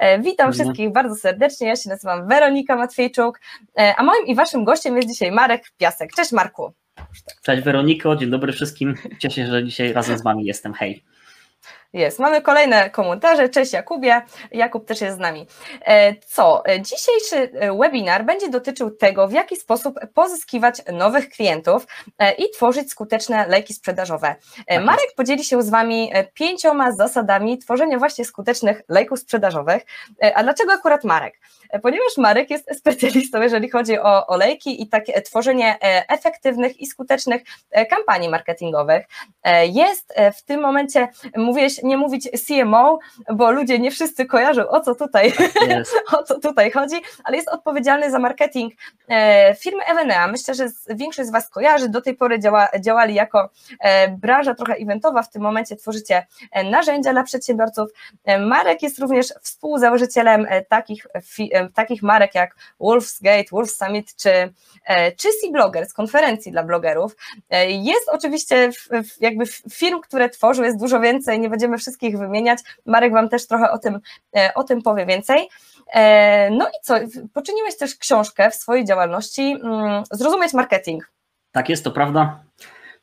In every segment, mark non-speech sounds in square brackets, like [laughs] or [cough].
E, witam wszystkich bardzo serdecznie, ja się nazywam Weronika Matwiejczuk, e, a moim i waszym gościem jest dzisiaj Marek Piasek. Cześć Marku. Cześć Weroniko, dzień dobry wszystkim. Cieszę się, że dzisiaj razem z wami jestem. Hej. Jest. Mamy kolejne komentarze. Cześć Jakubie. Jakub też jest z nami. E, co? E, dzisiejszy e, webinar będzie dotyczył tego, w jaki sposób pozyskiwać nowych klientów i tworzyć skuteczne lejki sprzedażowe. Tak Marek podzieli się z Wami pięcioma zasadami tworzenia właśnie skutecznych lejków sprzedażowych. A dlaczego akurat Marek? Ponieważ Marek jest [laughs] specjalistą, jeżeli chodzi o olejki i takie tworzenie efektywnych i skutecznych kampanii marketingowych. Jest w tym momencie, mówię nie mówić CMO, bo ludzie nie wszyscy kojarzą o co tutaj, yes. [laughs] o co tutaj chodzi, ale jest odpowiedzialny za marketing e, firmy Evenea. Myślę, że większość z Was kojarzy, do tej pory działa, działali jako e, branża trochę eventowa, w tym momencie tworzycie e, narzędzia dla przedsiębiorców. Marek jest również współzałożycielem takich, takich marek jak Wolf's Gate, Wolf Summit czy, czy C-Blogger z konferencji dla blogerów. Jest oczywiście jakby firm, które tworzą, jest dużo więcej, nie będziemy wszystkich wymieniać. Marek Wam też trochę o tym, e, o tym powie więcej. E, no i co, poczyniłeś też książkę w swojej działalności mm, Zrozumieć marketing. Tak jest, to prawda.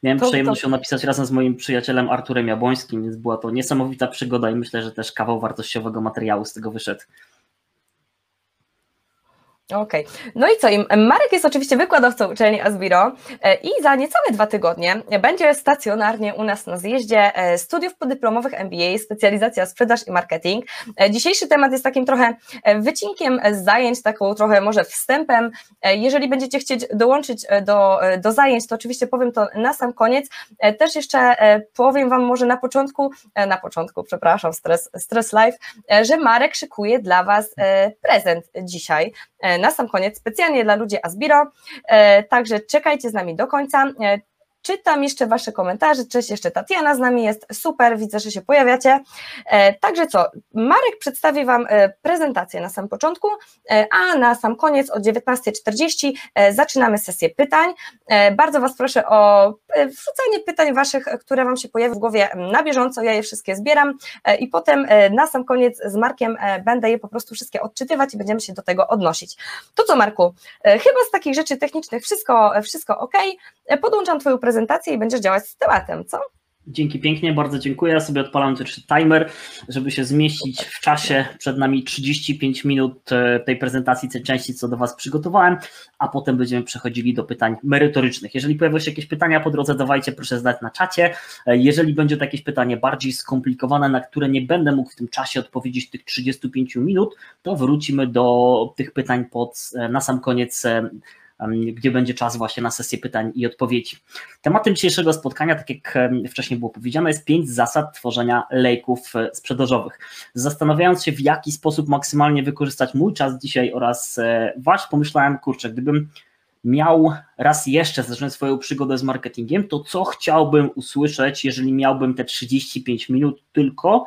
Miałem to, przyjemność ją napisać razem z moim przyjacielem Arturem Jabłońskim, więc była to niesamowita przygoda i myślę, że też kawał wartościowego materiału z tego wyszedł. Okej. Okay. No i co? Marek jest oczywiście wykładowcą uczelni Asbiro e, i za niecałe dwa tygodnie będzie stacjonarnie u nas na zjeździe e, studiów podyplomowych MBA, specjalizacja sprzedaż i marketing. E, dzisiejszy temat jest takim trochę wycinkiem z zajęć, taką trochę może wstępem. Jeżeli będziecie chcieć dołączyć do, do zajęć, to oczywiście powiem to na sam koniec. Też jeszcze powiem Wam może na początku, na początku, przepraszam, stres, stres live, że Marek szykuje dla Was prezent dzisiaj na sam koniec specjalnie dla ludzi Asbiro, e, także czekajcie z nami do końca. Czytam jeszcze Wasze komentarze. Cześć, jeszcze Tatiana z nami jest. Super, widzę, że się pojawiacie. E, także co, Marek przedstawi Wam e, prezentację na sam początku, e, a na sam koniec o 19.40 zaczynamy sesję pytań. Bardzo Was proszę o wrzucanie pytań Waszych, które Wam się pojawią w głowie na bieżąco. Ja je wszystkie zbieram i potem na sam koniec z Markiem będę je po prostu wszystkie odczytywać i będziemy się do tego odnosić. To co, Marku? Chyba z takich rzeczy technicznych wszystko, wszystko ok. Podłączam Twoją prezentację prezentację i będziesz działać z tematem, co? Dzięki pięknie, bardzo dziękuję. Ja sobie odpalam też timer, żeby się zmieścić w czasie. Przed nami 35 minut e, tej prezentacji, tej części, co do Was przygotowałem, a potem będziemy przechodzili do pytań merytorycznych. Jeżeli pojawią się jakieś pytania po drodze, dawajcie proszę znać na czacie. E, jeżeli będzie to jakieś pytanie bardziej skomplikowane, na które nie będę mógł w tym czasie odpowiedzieć tych 35 minut, to wrócimy do tych pytań pod, e, na sam koniec gdzie będzie czas właśnie na sesję pytań i odpowiedzi. Tematem dzisiejszego spotkania, tak jak wcześniej było powiedziane, jest pięć zasad tworzenia lejków e, sprzedażowych. Zastanawiając się, w jaki sposób maksymalnie wykorzystać mój czas dzisiaj oraz e, wasz, pomyślałem, kurczę, gdybym miał raz jeszcze zacząć swoją przygodę z marketingiem, to co chciałbym usłyszeć, jeżeli miałbym te 35 minut tylko,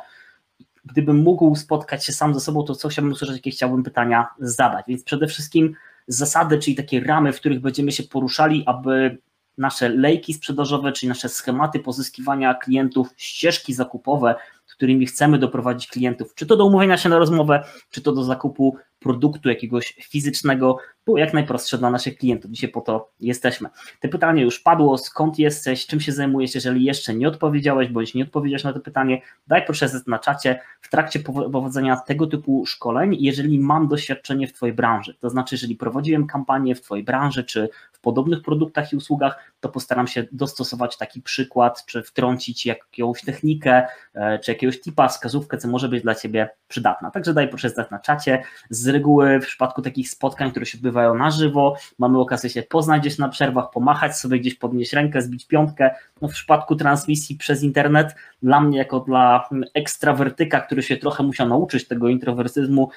gdybym mógł spotkać się sam ze sobą, to co chciałbym usłyszeć, jakie chciałbym pytania zadać. Więc przede wszystkim zasady, czyli takie ramy, w których będziemy się poruszali, aby nasze lejki sprzedażowe, czyli nasze schematy pozyskiwania klientów, ścieżki zakupowe, którymi chcemy doprowadzić klientów, czy to do umówienia się na rozmowę, czy to do zakupu produktu jakiegoś fizycznego, było jak najprostsze dla naszych klientów. Dzisiaj po to jesteśmy. Te pytanie już padło, skąd jesteś, czym się zajmujesz, jeżeli jeszcze nie odpowiedziałeś, bądź nie odpowiedziałeś na to pytanie, daj proszę na czacie w trakcie powodzenia tego typu szkoleń, jeżeli mam doświadczenie w Twojej branży, to znaczy jeżeli prowadziłem kampanię w Twojej branży, czy w podobnych produktach i usługach, to postaram się dostosować taki przykład, czy wtrącić jakąś technikę, e, czy jakiegoś tipa, wskazówkę, co może być dla Ciebie przydatna. Także daj proszę znać na czacie. Z reguły w przypadku takich spotkań, które się odbywają na żywo, mamy okazję się poznać gdzieś na przerwach, pomachać sobie gdzieś, podnieść rękę, zbić piątkę. No w przypadku transmisji przez internet, dla mnie jako dla ekstrawertyka, który się trochę musiał nauczyć tego introwertyzmu,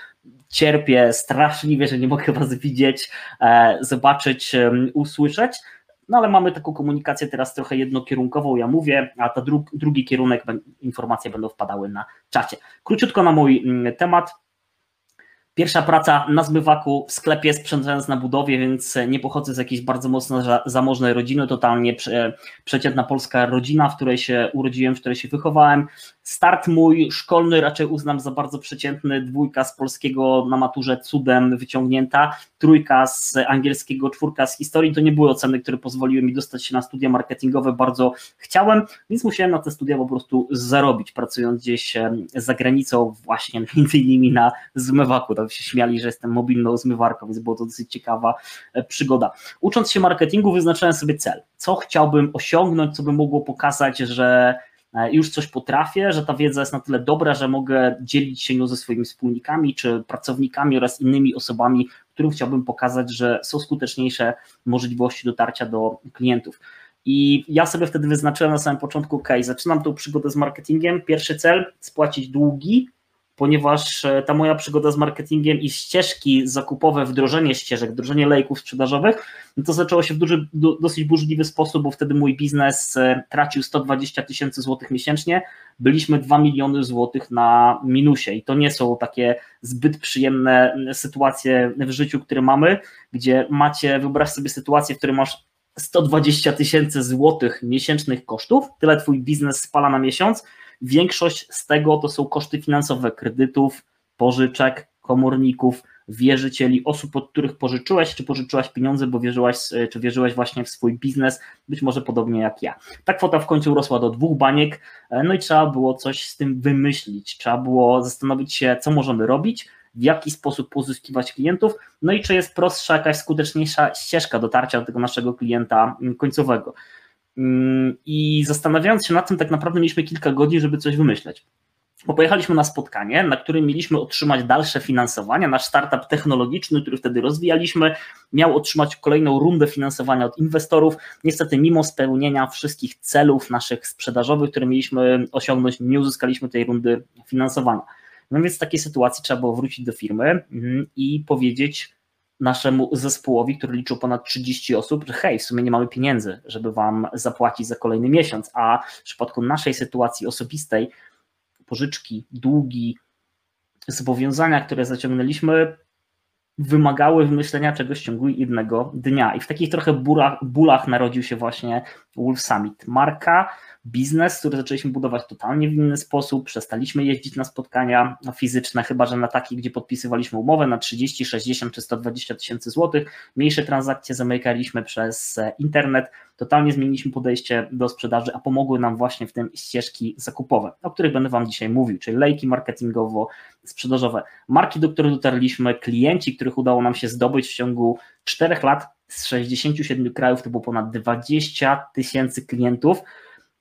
cierpię straszliwie, że nie mogę Was widzieć, e, zobaczyć, usłyszeć. No ale mamy taką komunikację teraz trochę jednokierunkową, ja mówię, a ta dru drugi kierunek, informacje będą wpadały na czacie. Króciutko na mój mm, temat. Pierwsza praca na zmywaku w sklepie sprzątając na budowie, więc nie pochodzę z jakiejś bardzo mocno zamożnej rodziny, totalnie przeciętna polska rodzina, w której się urodziłem, w której się wychowałem. Start mój szkolny raczej uznam za bardzo przeciętny, dwójka z polskiego na maturze cudem wyciągnięta, trójka z angielskiego, czwórka z historii, to nie były oceny, które pozwoliły mi dostać się na studia marketingowe, bardzo chciałem, więc musiałem na te studia po prostu zarobić, pracując gdzieś za granicą, właśnie między innymi na zmywaku, tam się śmiali, że jestem mobilną zmywarką, więc było to dosyć ciekawa e, przygoda. Ucząc się marketingu wyznaczałem sobie cel, co chciałbym osiągnąć, co by mogło pokazać, że już coś potrafię, że ta wiedza jest na tyle dobra, że mogę dzielić się nią ze swoimi wspólnikami czy pracownikami oraz innymi osobami, którym chciałbym pokazać, że są skuteczniejsze możliwości dotarcia do klientów. I ja sobie wtedy wyznaczyłem na samym początku, ok, zaczynam tą przygodę z marketingiem. Pierwszy cel spłacić długi, ponieważ e, ta moja przygoda z marketingiem i ścieżki zakupowe, wdrożenie ścieżek, wdrożenie lejków sprzedażowych, no to zaczęło się w duży, dosyć burzliwy sposób, bo wtedy mój biznes e, tracił 120 tysięcy złotych miesięcznie, byliśmy 2 miliony złotych na minusie i to nie są takie zbyt przyjemne sytuacje w życiu, które mamy, gdzie macie, wyobraź sobie sytuację, w której masz 120 tysięcy złotych miesięcznych kosztów, tyle twój biznes spala na miesiąc, Większość z tego to są koszty finansowe kredytów, pożyczek, komorników, wierzycieli, osób, od których pożyczyłeś, czy pożyczyłaś pieniądze, bo wierzyłaś, czy wierzyłeś właśnie w swój biznes, być może podobnie jak ja. Ta kwota w końcu urosła do dwóch baniek, e, no i trzeba było coś z tym wymyślić, trzeba było zastanowić się, co możemy robić, w jaki sposób pozyskiwać klientów, no i czy jest prostsza, jakaś skuteczniejsza ścieżka dotarcia do tego naszego klienta końcowego. Mm, I zastanawiając się nad tym, tak naprawdę mieliśmy kilka godzin, żeby coś wymyśleć. Bo pojechaliśmy na spotkanie, na którym mieliśmy otrzymać dalsze finansowanie. Nasz startup technologiczny, który wtedy rozwijaliśmy, miał otrzymać kolejną rundę finansowania od inwestorów. Niestety, mimo spełnienia wszystkich celów naszych sprzedażowych, które mieliśmy osiągnąć, nie uzyskaliśmy tej rundy finansowania. No więc w takiej sytuacji trzeba było wrócić do firmy mm, i powiedzieć, naszemu zespołowi, który liczył ponad 30 osób, że hej, w sumie nie mamy pieniędzy, żeby wam zapłacić za kolejny miesiąc, a w przypadku naszej sytuacji osobistej, pożyczki, długi, zobowiązania, które zaciągnęliśmy, wymagały wymyślenia czegoś w ciągu jednego dnia. I w takich trochę bólach, bólach narodził się właśnie Wolf Summit. Marka, biznes, który zaczęliśmy budować totalnie w inny sposób. Przestaliśmy jeździć na spotkania fizyczne, chyba że na takie, gdzie podpisywaliśmy umowę na 30, 60 czy 120 tysięcy złotych. Mniejsze transakcje zamykaliśmy przez e, internet. Totalnie zmieniliśmy podejście do sprzedaży, a pomogły nam właśnie w tym ścieżki zakupowe, o których będę Wam dzisiaj mówił, czyli lejki marketingowo-sprzedażowe, marki, do których dotarliśmy, klienci, których udało nam się zdobyć w ciągu 4 lat z 67 krajów, to było ponad 20 tysięcy klientów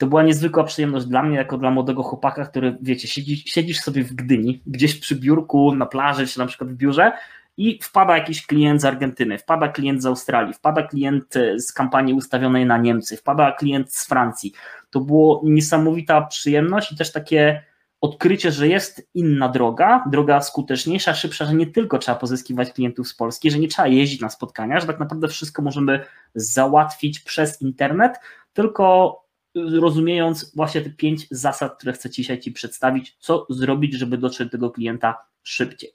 to była niezwykła przyjemność dla mnie, jako dla młodego chłopaka, który, wiecie, siedzi, siedzisz sobie w Gdyni, gdzieś przy biurku, na plaży, czy na przykład w biurze i wpada jakiś klient z Argentyny, wpada klient z Australii, wpada klient e, z kampanii ustawionej na Niemcy, wpada klient z Francji. To było niesamowita przyjemność i też takie odkrycie, że jest inna droga, droga skuteczniejsza, szybsza, że nie tylko trzeba pozyskiwać klientów z Polski, że nie trzeba jeździć na spotkania, że tak naprawdę wszystko możemy załatwić przez internet, tylko rozumiejąc właśnie te pięć zasad, które chcę dzisiaj Ci przedstawić, co zrobić, żeby dotrzeć do tego klienta szybciej.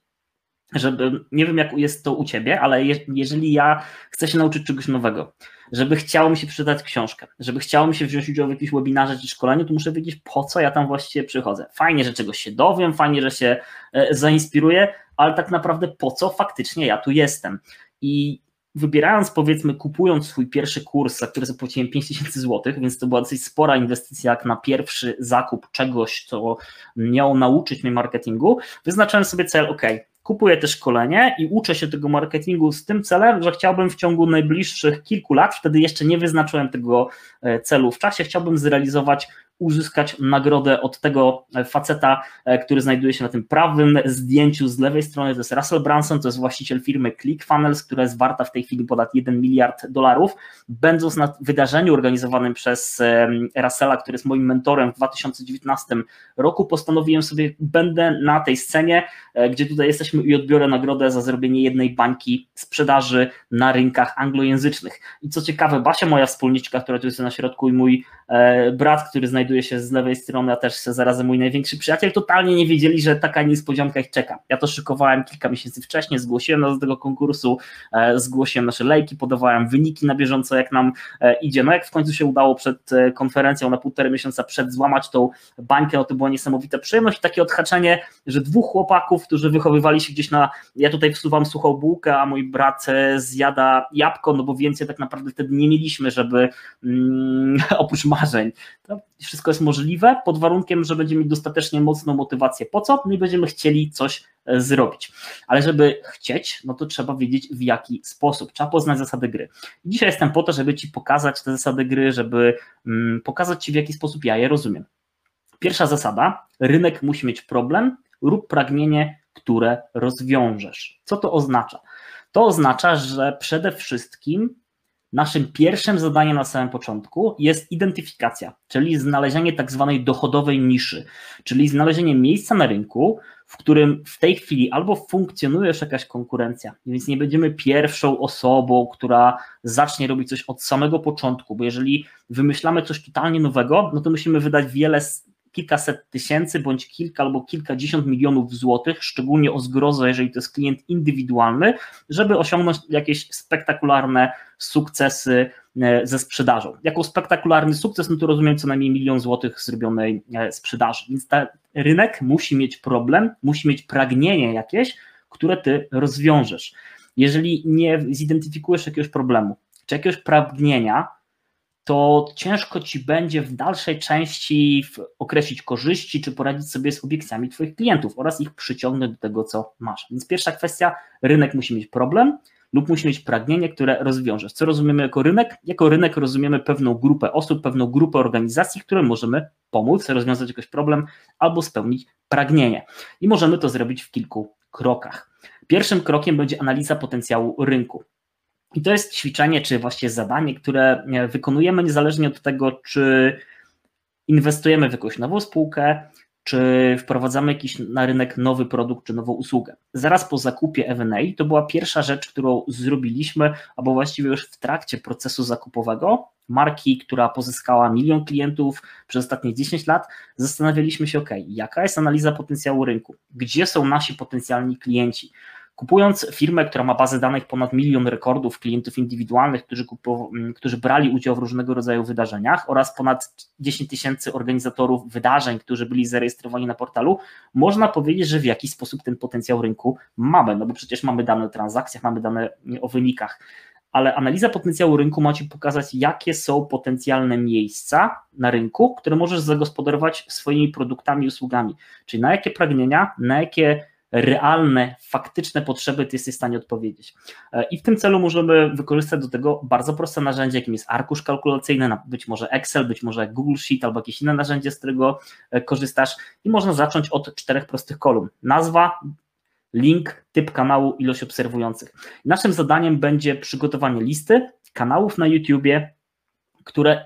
Żeby, nie wiem jak jest to u Ciebie, ale je, jeżeli ja chcę się nauczyć czegoś nowego, żeby chciało mi się przeczytać książkę, żeby chciało mi się wziąć udział w jakimś webinarze czy szkoleniu, to muszę wiedzieć po co ja tam właściwie przychodzę. Fajnie, że czegoś się dowiem, fajnie, że się e, zainspiruję, ale tak naprawdę po co faktycznie ja tu jestem. I wybierając, powiedzmy, kupując swój pierwszy kurs, za który zapłaciłem 5000 zł, więc to była dosyć spora inwestycja jak na pierwszy zakup czegoś, co miało nauczyć mnie marketingu, wyznaczałem sobie cel, ok, kupuję te szkolenie i uczę się tego marketingu z tym celem, że chciałbym w ciągu najbliższych kilku lat, wtedy jeszcze nie wyznaczyłem tego e, celu w czasie, chciałbym zrealizować uzyskać nagrodę od tego faceta, e, który znajduje się na tym prawym zdjęciu z lewej strony, to jest Russell Branson, to jest właściciel firmy ClickFunnels, która jest warta w tej chwili ponad 1 miliard dolarów. Będąc na wydarzeniu organizowanym przez Russella, który jest moim mentorem w 2019 roku, postanowiłem sobie, będę na tej scenie, e, gdzie tutaj jesteśmy i odbiorę nagrodę za zrobienie jednej bańki sprzedaży na rynkach anglojęzycznych. I co ciekawe, Basia, moja wspólniczka, która tu jest na środku i mój e, brat, który znajduje znajduje się z lewej strony, a też zarazem mój największy przyjaciel, totalnie nie wiedzieli, że taka niespodzianka ich czeka. Ja to szykowałem kilka miesięcy wcześniej, zgłosiłem nas do tego konkursu, e, zgłosiłem nasze lejki, podawałem wyniki na bieżąco, jak nam e, idzie. No jak w końcu się udało przed konferencją na półtorej miesiąca przed złamać tą bańkę, no to była niesamowita przyjemność i takie odhaczenie, że dwóch chłopaków, którzy wychowywali się gdzieś na, ja tutaj wsuwam suchą bułkę, a mój brat zjada jabłko, no bo więcej tak naprawdę wtedy nie mieliśmy, żeby mm, [laughs] oprócz marzeń. To wszystko jest możliwe pod warunkiem, że będziemy mieć dostatecznie mocną motywację. Po co? My będziemy chcieli coś e, zrobić. Ale żeby chcieć, no to trzeba wiedzieć w jaki sposób. Trzeba poznać zasady gry. I dzisiaj jestem po to, żeby Ci pokazać te zasady gry, żeby mm, pokazać Ci w jaki sposób ja je rozumiem. Pierwsza zasada, rynek musi mieć problem lub pragnienie, które rozwiążesz. Co to oznacza? To oznacza, że przede wszystkim naszym pierwszym zadaniem na samym początku jest identyfikacja, czyli znalezienie tak zwanej dochodowej niszy, czyli znalezienie miejsca na rynku, w którym w tej chwili albo funkcjonuje już jakaś konkurencja, więc nie będziemy pierwszą osobą, która zacznie robić coś od samego początku, bo jeżeli wymyślamy coś totalnie nowego, no to musimy wydać wiele kilkaset tysięcy bądź kilka albo kilkadziesiąt milionów złotych, szczególnie o zgrozę, jeżeli to jest klient indywidualny, żeby osiągnąć jakieś spektakularne sukcesy e, ze sprzedażą. Jako spektakularny sukces, no to rozumiem co najmniej milion złotych zrobionej e, sprzedaży. Więc rynek musi mieć problem, musi mieć pragnienie jakieś, które ty rozwiążesz. Jeżeli nie zidentyfikujesz jakiegoś problemu, czy jakiegoś pragnienia, to ciężko ci będzie w dalszej części określić korzyści, czy poradzić sobie z obiekcjami Twoich klientów oraz ich przyciągnąć do tego, co masz. Więc pierwsza kwestia, rynek musi mieć problem lub musi mieć pragnienie, które rozwiążesz. Co rozumiemy jako rynek? Jako rynek rozumiemy pewną grupę osób, pewną grupę organizacji, które możemy pomóc rozwiązać jakiś problem albo spełnić pragnienie. I możemy to zrobić w kilku krokach. Pierwszym krokiem będzie analiza potencjału rynku. I to jest ćwiczenie, czy właściwie zadanie, które e, wykonujemy niezależnie od tego, czy inwestujemy w jakąś nową spółkę, czy wprowadzamy jakiś na rynek nowy produkt czy nową usługę. Zaraz po zakupie M&A to była pierwsza rzecz, którą zrobiliśmy, albo właściwie już w trakcie procesu zakupowego marki, która pozyskała milion klientów przez ostatnie 10 lat, zastanawialiśmy się, ok, jaka jest analiza potencjału rynku, gdzie są nasi potencjalni klienci, Kupując firmę, która ma bazę danych ponad milion rekordów klientów indywidualnych, którzy, kupow- mm, którzy brali udział w różnego rodzaju wydarzeniach oraz ponad 10 tysięcy organizatorów wydarzeń, którzy byli zarejestrowani na portalu, można powiedzieć, że w jakiś sposób ten potencjał rynku mamy, no bo przecież mamy dane o transakcjach, mamy dane o wynikach. Ale analiza potencjału rynku ma Ci pokazać, jakie są potencjalne miejsca na rynku, które możesz zagospodarować swoimi produktami i usługami, czyli na jakie pragnienia, na jakie realne, faktyczne potrzeby ty jesteś w stanie odpowiedzieć. E, I w tym celu możemy wykorzystać do tego bardzo proste narzędzie, jakim jest arkusz kalkulacyjny, być może Excel, być może Google Sheet albo jakieś inne narzędzie, z którego e, korzystasz i można zacząć od czterech prostych kolumn. Nazwa, link, typ kanału, ilość obserwujących. Naszym zadaniem będzie przygotowanie listy kanałów na YouTubie, które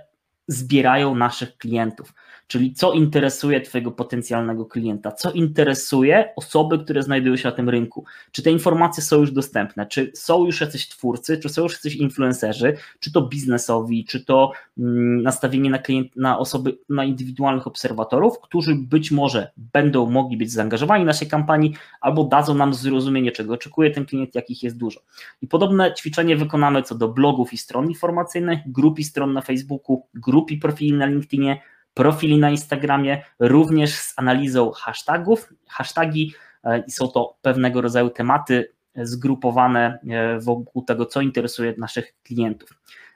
zbierają naszych klientów. Czyli co interesuje Twojego potencjalnego klienta, co interesuje osoby, które znajdują się na tym rynku. Czy te informacje są już dostępne, czy są już jacyś twórcy, czy są już jacyś influencerzy, czy to biznesowi, czy to mm, nastawienie na, klient, na osoby, na indywidualnych obserwatorów, którzy być może będą mogli być zaangażowani w naszej kampanii albo dadzą nam zrozumienie, czego oczekuje ten klient, jakich jest dużo. I podobne ćwiczenie wykonamy co do blogów i stron informacyjnych, grup i stron na Facebooku, grup i profili na LinkedInie, profili na Instagramie, również z analizą hashtagów. Hashtagi e, są to pewnego rodzaju tematy zgrupowane e, wokół tego, co interesuje naszych klientów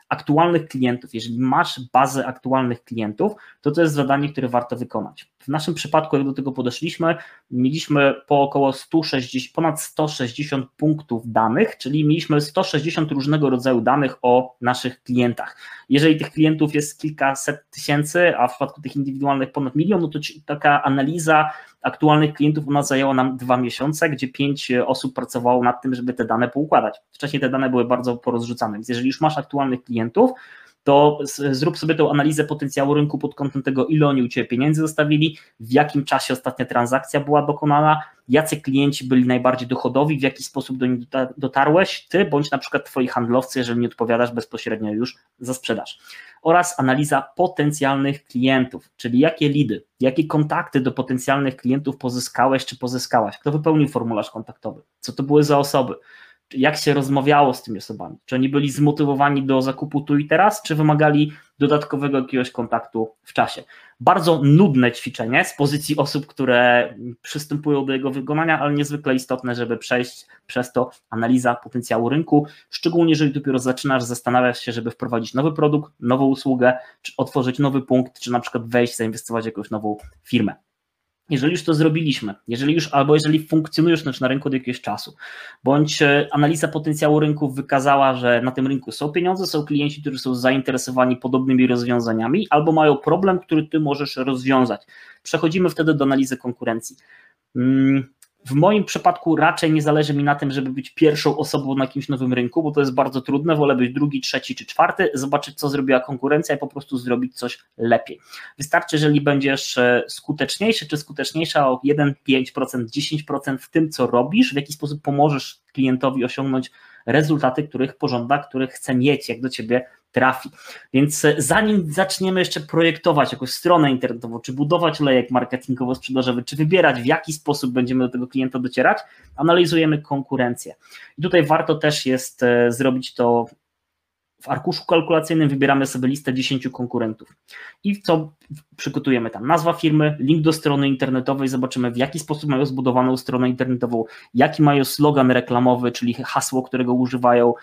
aktualnych klientów, jeżeli masz bazę aktualnych klientów, to to jest zadanie, które warto wykonać. W naszym przypadku, jak do tego podeszliśmy, mieliśmy po około 160, ponad 160 punktów danych, czyli mieliśmy 160 różnego rodzaju danych o naszych klientach. Jeżeli tych klientów jest kilkaset tysięcy, a w przypadku tych indywidualnych ponad milion, no to taka analiza aktualnych klientów u nas zajęło nam dwa miesiące, gdzie pięć osób pracowało nad tym, żeby te dane poukładać. Wcześniej te dane były bardzo porozrzucane, więc jeżeli już masz aktualnych klientów, to zrób sobie tą analizę potencjału rynku pod kątem tego, ile oni u Ciebie pieniędzy zostawili, w jakim czasie ostatnia transakcja była dokonana, jacy klienci byli najbardziej dochodowi, w jaki sposób do nich dotarłeś, Ty bądź na przykład Twoi handlowcy, jeżeli nie odpowiadasz bezpośrednio już za sprzedaż. Oraz analiza potencjalnych klientów, czyli jakie lidy, jakie kontakty do potencjalnych klientów pozyskałeś czy pozyskałaś, kto wypełnił formularz kontaktowy, co to były za osoby, jak się rozmawiało z tymi osobami? Czy oni byli zmotywowani do zakupu tu i teraz, czy wymagali dodatkowego jakiegoś kontaktu w czasie? Bardzo nudne ćwiczenie z pozycji osób, które przystępują do jego wykonania, ale niezwykle istotne, żeby przejść przez to analiza potencjału rynku, szczególnie jeżeli dopiero zaczynasz zastanawiać się, żeby wprowadzić nowy produkt, nową usługę, czy otworzyć nowy punkt, czy na przykład wejść, zainwestować w jakąś nową firmę jeżeli już to zrobiliśmy, jeżeli już albo jeżeli funkcjonujesz też na rynku od jakiegoś czasu, bądź e, analiza potencjału rynku wykazała, że na tym rynku są pieniądze, są klienci, którzy są zainteresowani podobnymi rozwiązaniami, albo mają problem, który ty możesz rozwiązać. Przechodzimy wtedy do analizy konkurencji. W moim przypadku raczej nie zależy mi na tym, żeby być pierwszą osobą na jakimś nowym rynku, bo to jest bardzo trudne. Wolę być drugi, trzeci czy czwarty, zobaczyć, co zrobiła konkurencja i po prostu zrobić coś lepiej. Wystarczy, jeżeli będziesz e, skuteczniejszy czy skuteczniejsza o 1, 5%, 10% w tym, co robisz, w jaki sposób pomożesz klientowi osiągnąć rezultaty, których pożąda, których chce mieć, jak do ciebie trafi. Więc e, zanim zaczniemy jeszcze projektować jakąś stronę internetową, czy budować lejek marketingowo-sprzedażowy, czy wybierać w jaki sposób będziemy do tego klienta docierać, analizujemy konkurencję. I tutaj warto też jest e, zrobić to w arkuszu kalkulacyjnym wybieramy sobie listę 10 konkurentów i co przygotujemy tam? Nazwa firmy, link do strony internetowej, zobaczymy w jaki sposób mają zbudowaną stronę internetową, jaki mają slogan reklamowy, czyli hasło, którego używają,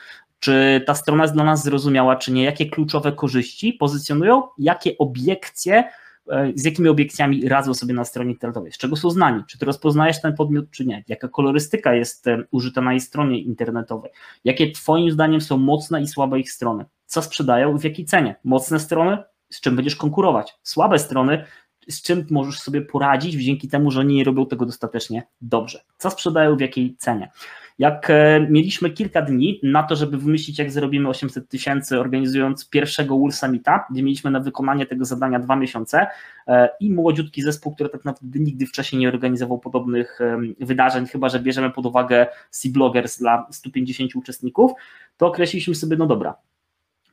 czy ta strona jest dla nas zrozumiała, czy nie, jakie kluczowe korzyści pozycjonują, jakie obiekcje, e, z jakimi obiekcjami radzą sobie na stronie internetowej, z czego są znani, czy ty rozpoznajesz ten podmiot, czy nie, jaka kolorystyka jest e, użyta na jej stronie internetowej, jakie twoim zdaniem są mocne i słabe ich strony, co sprzedają i w jakiej cenie, mocne strony, z czym będziesz konkurować, słabe strony, z czym możesz sobie poradzić dzięki temu, że oni nie robią tego dostatecznie dobrze, co sprzedają w jakiej cenie. Jak e, mieliśmy kilka dni na to, żeby wymyślić, jak zrobimy 800 tysięcy, organizując pierwszego Wool Summita, gdzie mieliśmy na wykonanie tego zadania dwa miesiące e, i młodziutki zespół, który tak naprawdę nigdy wcześniej nie organizował podobnych wydarzeń, chyba że bierzemy pod uwagę C-Bloggers dla 150 uczestników, to określiliśmy sobie, no dobra,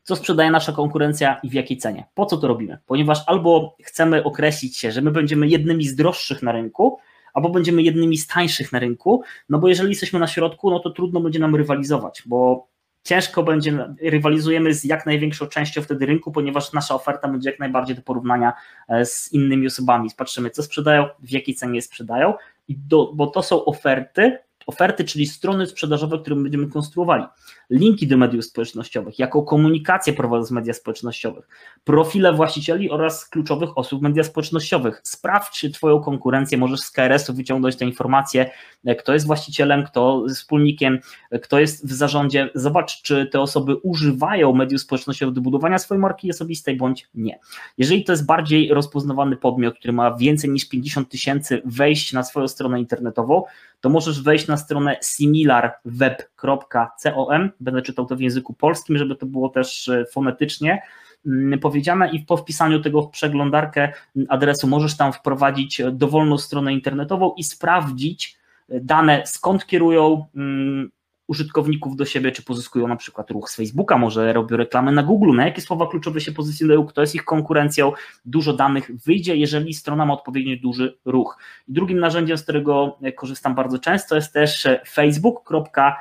co sprzedaje nasza konkurencja i w jakiej cenie. Po co to robimy? Ponieważ albo chcemy określić się, że my będziemy jednymi z droższych na rynku, albo będziemy jednymi z tańszych na rynku, no bo jeżeli jesteśmy na środku, no to trudno będzie nam rywalizować, bo ciężko będzie, rywalizujemy z jak największą częścią wtedy rynku, ponieważ nasza oferta będzie jak najbardziej do porównania e, z innymi osobami. Patrzymy, co sprzedają, w jakiej cenie sprzedają, i do, bo to są oferty, oferty, czyli strony sprzedażowe, które będziemy konstruowali linki do mediów społecznościowych, jaką komunikację prowadzą z media społecznościowych, profile właścicieli oraz kluczowych osób w mediach społecznościowych. Sprawdź, czy Twoją konkurencję możesz z KRS-u wyciągnąć te informacje, e, kto jest właścicielem, kto wspólnikiem, e, kto jest w zarządzie. Zobacz, czy te osoby używają mediów społecznościowych do budowania swojej marki osobistej, bądź nie. Jeżeli to jest bardziej rozpoznawany podmiot, który ma więcej niż 50 tysięcy wejść na swoją stronę internetową, to możesz wejść na stronę similarweb.com, będę czytał to w języku polskim, żeby to było też e, fonetycznie mm, powiedziane i po wpisaniu tego w przeglądarkę adresu możesz tam wprowadzić dowolną stronę internetową i sprawdzić e, dane, skąd kierują mm, użytkowników do siebie, czy pozyskują na przykład ruch z Facebooka, może robią reklamy na Google, na jakie słowa kluczowe się pozycjonują, kto jest ich konkurencją, dużo danych wyjdzie, jeżeli strona ma odpowiednio duży ruch. I drugim narzędziem, z którego korzystam bardzo często jest też facebook.com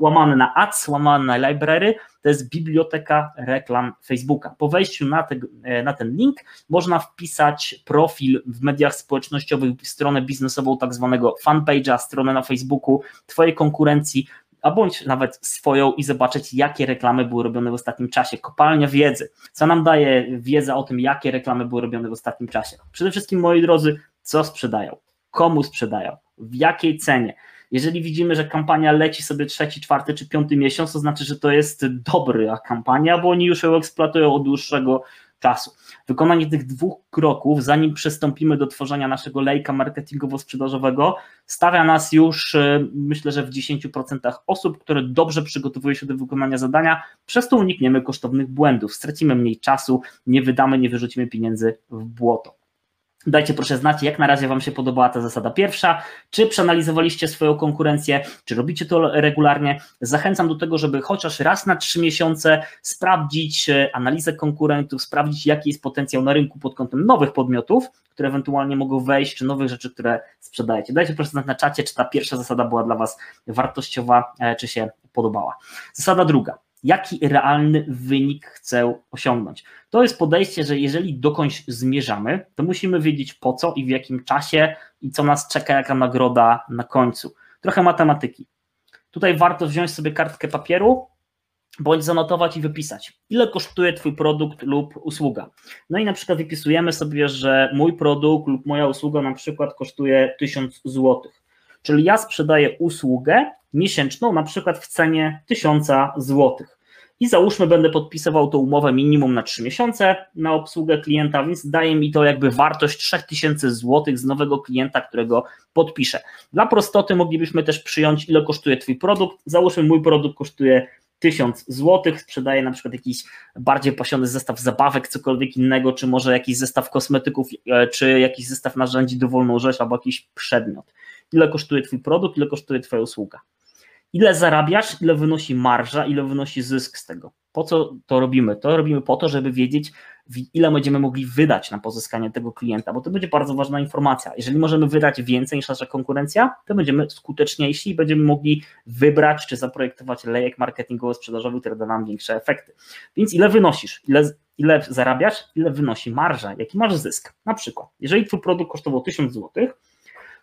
łamane na ads, łamane na library, to jest biblioteka reklam Facebooka. Po wejściu na, te, na, ten link można wpisać profil w mediach społecznościowych, stronę biznesową, tak zwanego fanpage'a, stronę na Facebooku Twojej konkurencji, a bądź nawet swoją i zobaczyć, jakie reklamy były robione w ostatnim czasie. Kopalnia wiedzy. Co nam daje wiedza o tym, jakie reklamy były robione w ostatnim czasie? Przede wszystkim, moi drodzy, co sprzedają, komu sprzedają, w jakiej cenie. Jeżeli widzimy, że kampania leci sobie trzeci, czwarty czy piąty miesiąc, to znaczy, że to jest dobra kampania, bo oni już ją eksploatują od dłuższego czasu. Wykonanie tych dwóch kroków, zanim przystąpimy do tworzenia naszego lejka marketingowo-sprzedażowego, stawia nas już, e, myślę, że w 10% osób, które dobrze przygotowują się do wykonania zadania, przez to unikniemy kosztownych błędów, stracimy mniej czasu, nie wydamy, nie wyrzucimy pieniędzy w błoto. Dajcie proszę znać, jak na razie Wam się podobała ta zasada pierwsza, czy przeanalizowaliście swoją konkurencję, czy robicie to regularnie. Zachęcam do tego, żeby chociaż raz na trzy miesiące sprawdzić e, analizę konkurentów, sprawdzić, jaki jest potencjał na rynku pod kątem nowych podmiotów, które ewentualnie mogą wejść, czy nowych rzeczy, które sprzedajecie. Dajcie proszę znać na czacie, czy ta pierwsza zasada była dla Was wartościowa, e, czy się podobała. Zasada druga jaki realny wynik chcę osiągnąć. To jest podejście, że jeżeli dokądś zmierzamy, to musimy wiedzieć po co i w jakim czasie i co nas czeka, jaka nagroda na końcu. Trochę matematyki. Tutaj warto wziąć sobie kartkę papieru, bądź zanotować i wypisać, ile kosztuje Twój produkt lub usługa. No i na przykład wypisujemy sobie, że mój produkt lub moja usługa na przykład kosztuje 1000 zł. Czyli ja sprzedaję usługę miesięczną, na przykład w cenie 1000 zł. I załóżmy, będę podpisywał tą umowę minimum na 3 miesiące na obsługę klienta, więc daje mi to jakby wartość 3000 zł z nowego klienta, którego podpiszę. Dla prostoty moglibyśmy też przyjąć, ile kosztuje Twój produkt. Załóżmy, mój produkt kosztuje 1000 zł, sprzedaję na przykład jakiś bardziej pasiony zestaw zabawek, cokolwiek innego, czy może jakiś zestaw kosmetyków, e, czy jakiś zestaw narzędzi dowolną rzecz, albo jakiś przedmiot. Ile kosztuje Twój produkt, ile kosztuje Twoja usługa ile zarabiasz, ile wynosi marża, ile wynosi zysk z tego. Po co to robimy? To robimy po to, żeby wiedzieć, ile będziemy mogli wydać na pozyskanie tego klienta, bo to będzie bardzo ważna informacja. Jeżeli możemy wydać więcej niż nasza konkurencja, to będziemy skuteczniejsi i będziemy mogli wybrać czy zaprojektować lejek marketingowo-sprzedażowy, który da nam większe efekty. Więc ile wynosisz? Ile, ile zarabiasz? Ile wynosi marża? Jaki masz zysk? Na przykład, jeżeli twój produkt kosztował 1000 zł,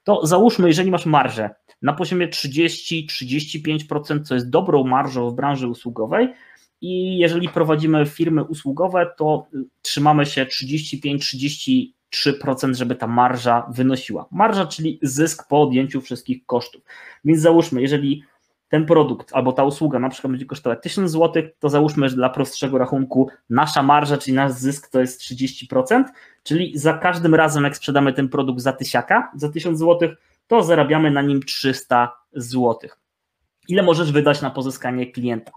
to załóżmy, jeżeli masz marżę na poziomie 30-35%, co jest dobrą marżą w branży usługowej, i jeżeli prowadzimy firmy usługowe, to trzymamy się 35-33%, żeby ta marża wynosiła. Marża, czyli zysk po odjęciu wszystkich kosztów. Więc załóżmy, jeżeli ten produkt albo ta usługa na przykład będzie kosztować 1000 zł, to załóżmy, że dla prostszego rachunku nasza marża, czyli nasz zysk to jest 30%, czyli za każdym razem jak sprzedamy ten produkt za tysiaka, za 1000 zł, to zarabiamy na nim 300 zł. Ile możesz wydać na pozyskanie klienta?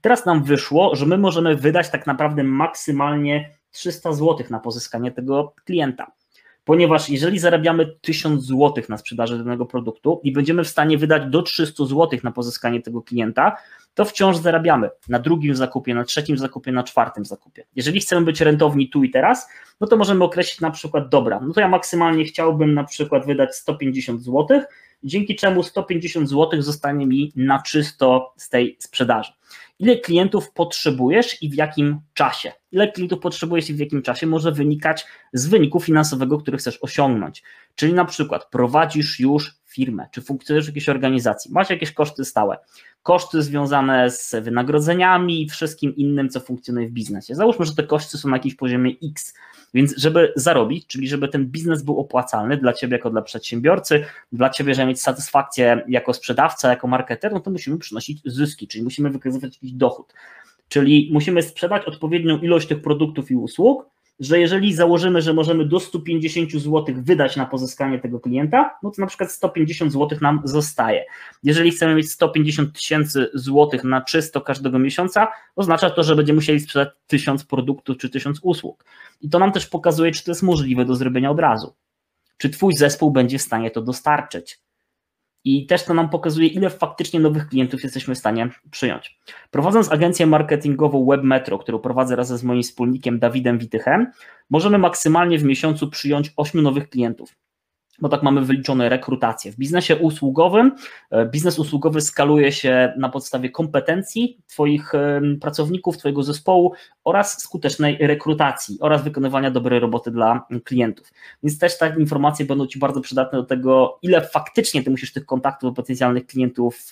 Teraz nam wyszło, że my możemy wydać tak naprawdę maksymalnie 300 zł na pozyskanie tego klienta ponieważ jeżeli zarabiamy 1000 zł na sprzedaży danego produktu i będziemy w stanie wydać do 300 zł na pozyskanie tego klienta, to wciąż zarabiamy na drugim zakupie, na trzecim zakupie, na czwartym zakupie. Jeżeli chcemy być rentowni tu i teraz, no to możemy określić na przykład, dobra, no to ja maksymalnie chciałbym na przykład wydać 150 zł, dzięki czemu 150 zł zostanie mi na czysto z tej sprzedaży ile klientów potrzebujesz i w jakim czasie. Ile klientów potrzebujesz i w jakim czasie może wynikać z wyniku finansowego, który chcesz osiągnąć. Czyli na przykład prowadzisz już firmę, czy funkcjonujesz w jakiejś organizacji, masz jakieś koszty stałe, koszty związane z wynagrodzeniami i wszystkim innym, co funkcjonuje w biznesie. Załóżmy, że te koszty są na jakimś poziomie X, więc żeby zarobić, czyli żeby ten biznes był opłacalny dla Ciebie jako dla przedsiębiorcy, dla Ciebie, żeby mieć satysfakcję jako sprzedawca, jako marketer, no to musimy przynosić zyski, czyli musimy wykazywać jakiś dochód. Czyli musimy sprzedać odpowiednią ilość tych produktów i usług, że jeżeli założymy, że możemy do 150 zł wydać na pozyskanie tego klienta, no to na przykład 150 zł nam zostaje. Jeżeli chcemy mieć 150 tysięcy złotych na czysto każdego miesiąca, oznacza to, że będziemy musieli sprzedać 1000 produktów czy 1000 usług. I to nam też pokazuje, czy to jest możliwe do zrobienia od razu. Czy Twój zespół będzie w stanie to dostarczyć. I też to nam pokazuje, ile faktycznie nowych klientów jesteśmy w stanie przyjąć. Prowadząc agencję marketingową WebMetro, którą prowadzę razem z moim wspólnikiem Dawidem Witychem, możemy maksymalnie w miesiącu przyjąć 8 nowych klientów bo tak mamy wyliczone rekrutacje. W biznesie usługowym, e, biznes usługowy skaluje się na podstawie kompetencji Twoich pracowników, Twojego zespołu oraz skutecznej rekrutacji oraz wykonywania dobrej roboty dla klientów. Więc też te informacje będą Ci bardzo przydatne do tego, ile faktycznie Ty musisz tych kontaktów potencjalnych klientów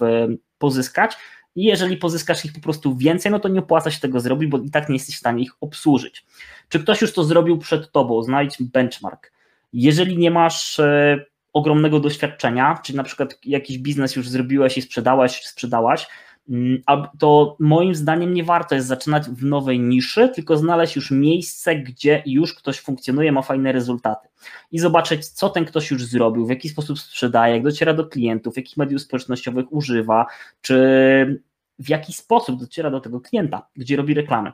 pozyskać. I jeżeli pozyskasz ich po prostu więcej, no to nie opłaca się tego zrobić, bo i tak nie jesteś w stanie ich obsłużyć. Czy ktoś już to zrobił przed Tobą? Znajdź benchmark jeżeli nie masz e, ogromnego doświadczenia, czyli na przykład jakiś biznes już zrobiłeś i sprzedałeś, sprzedałaś, mm, to moim zdaniem nie warto jest zaczynać w nowej niszy, tylko znaleźć już miejsce, gdzie już ktoś funkcjonuje, ma fajne rezultaty i zobaczyć, co ten ktoś już zrobił, w jaki sposób sprzedaje, jak dociera do klientów, jakich mediów społecznościowych używa, czy w jaki sposób dociera do tego klienta, gdzie robi reklamy.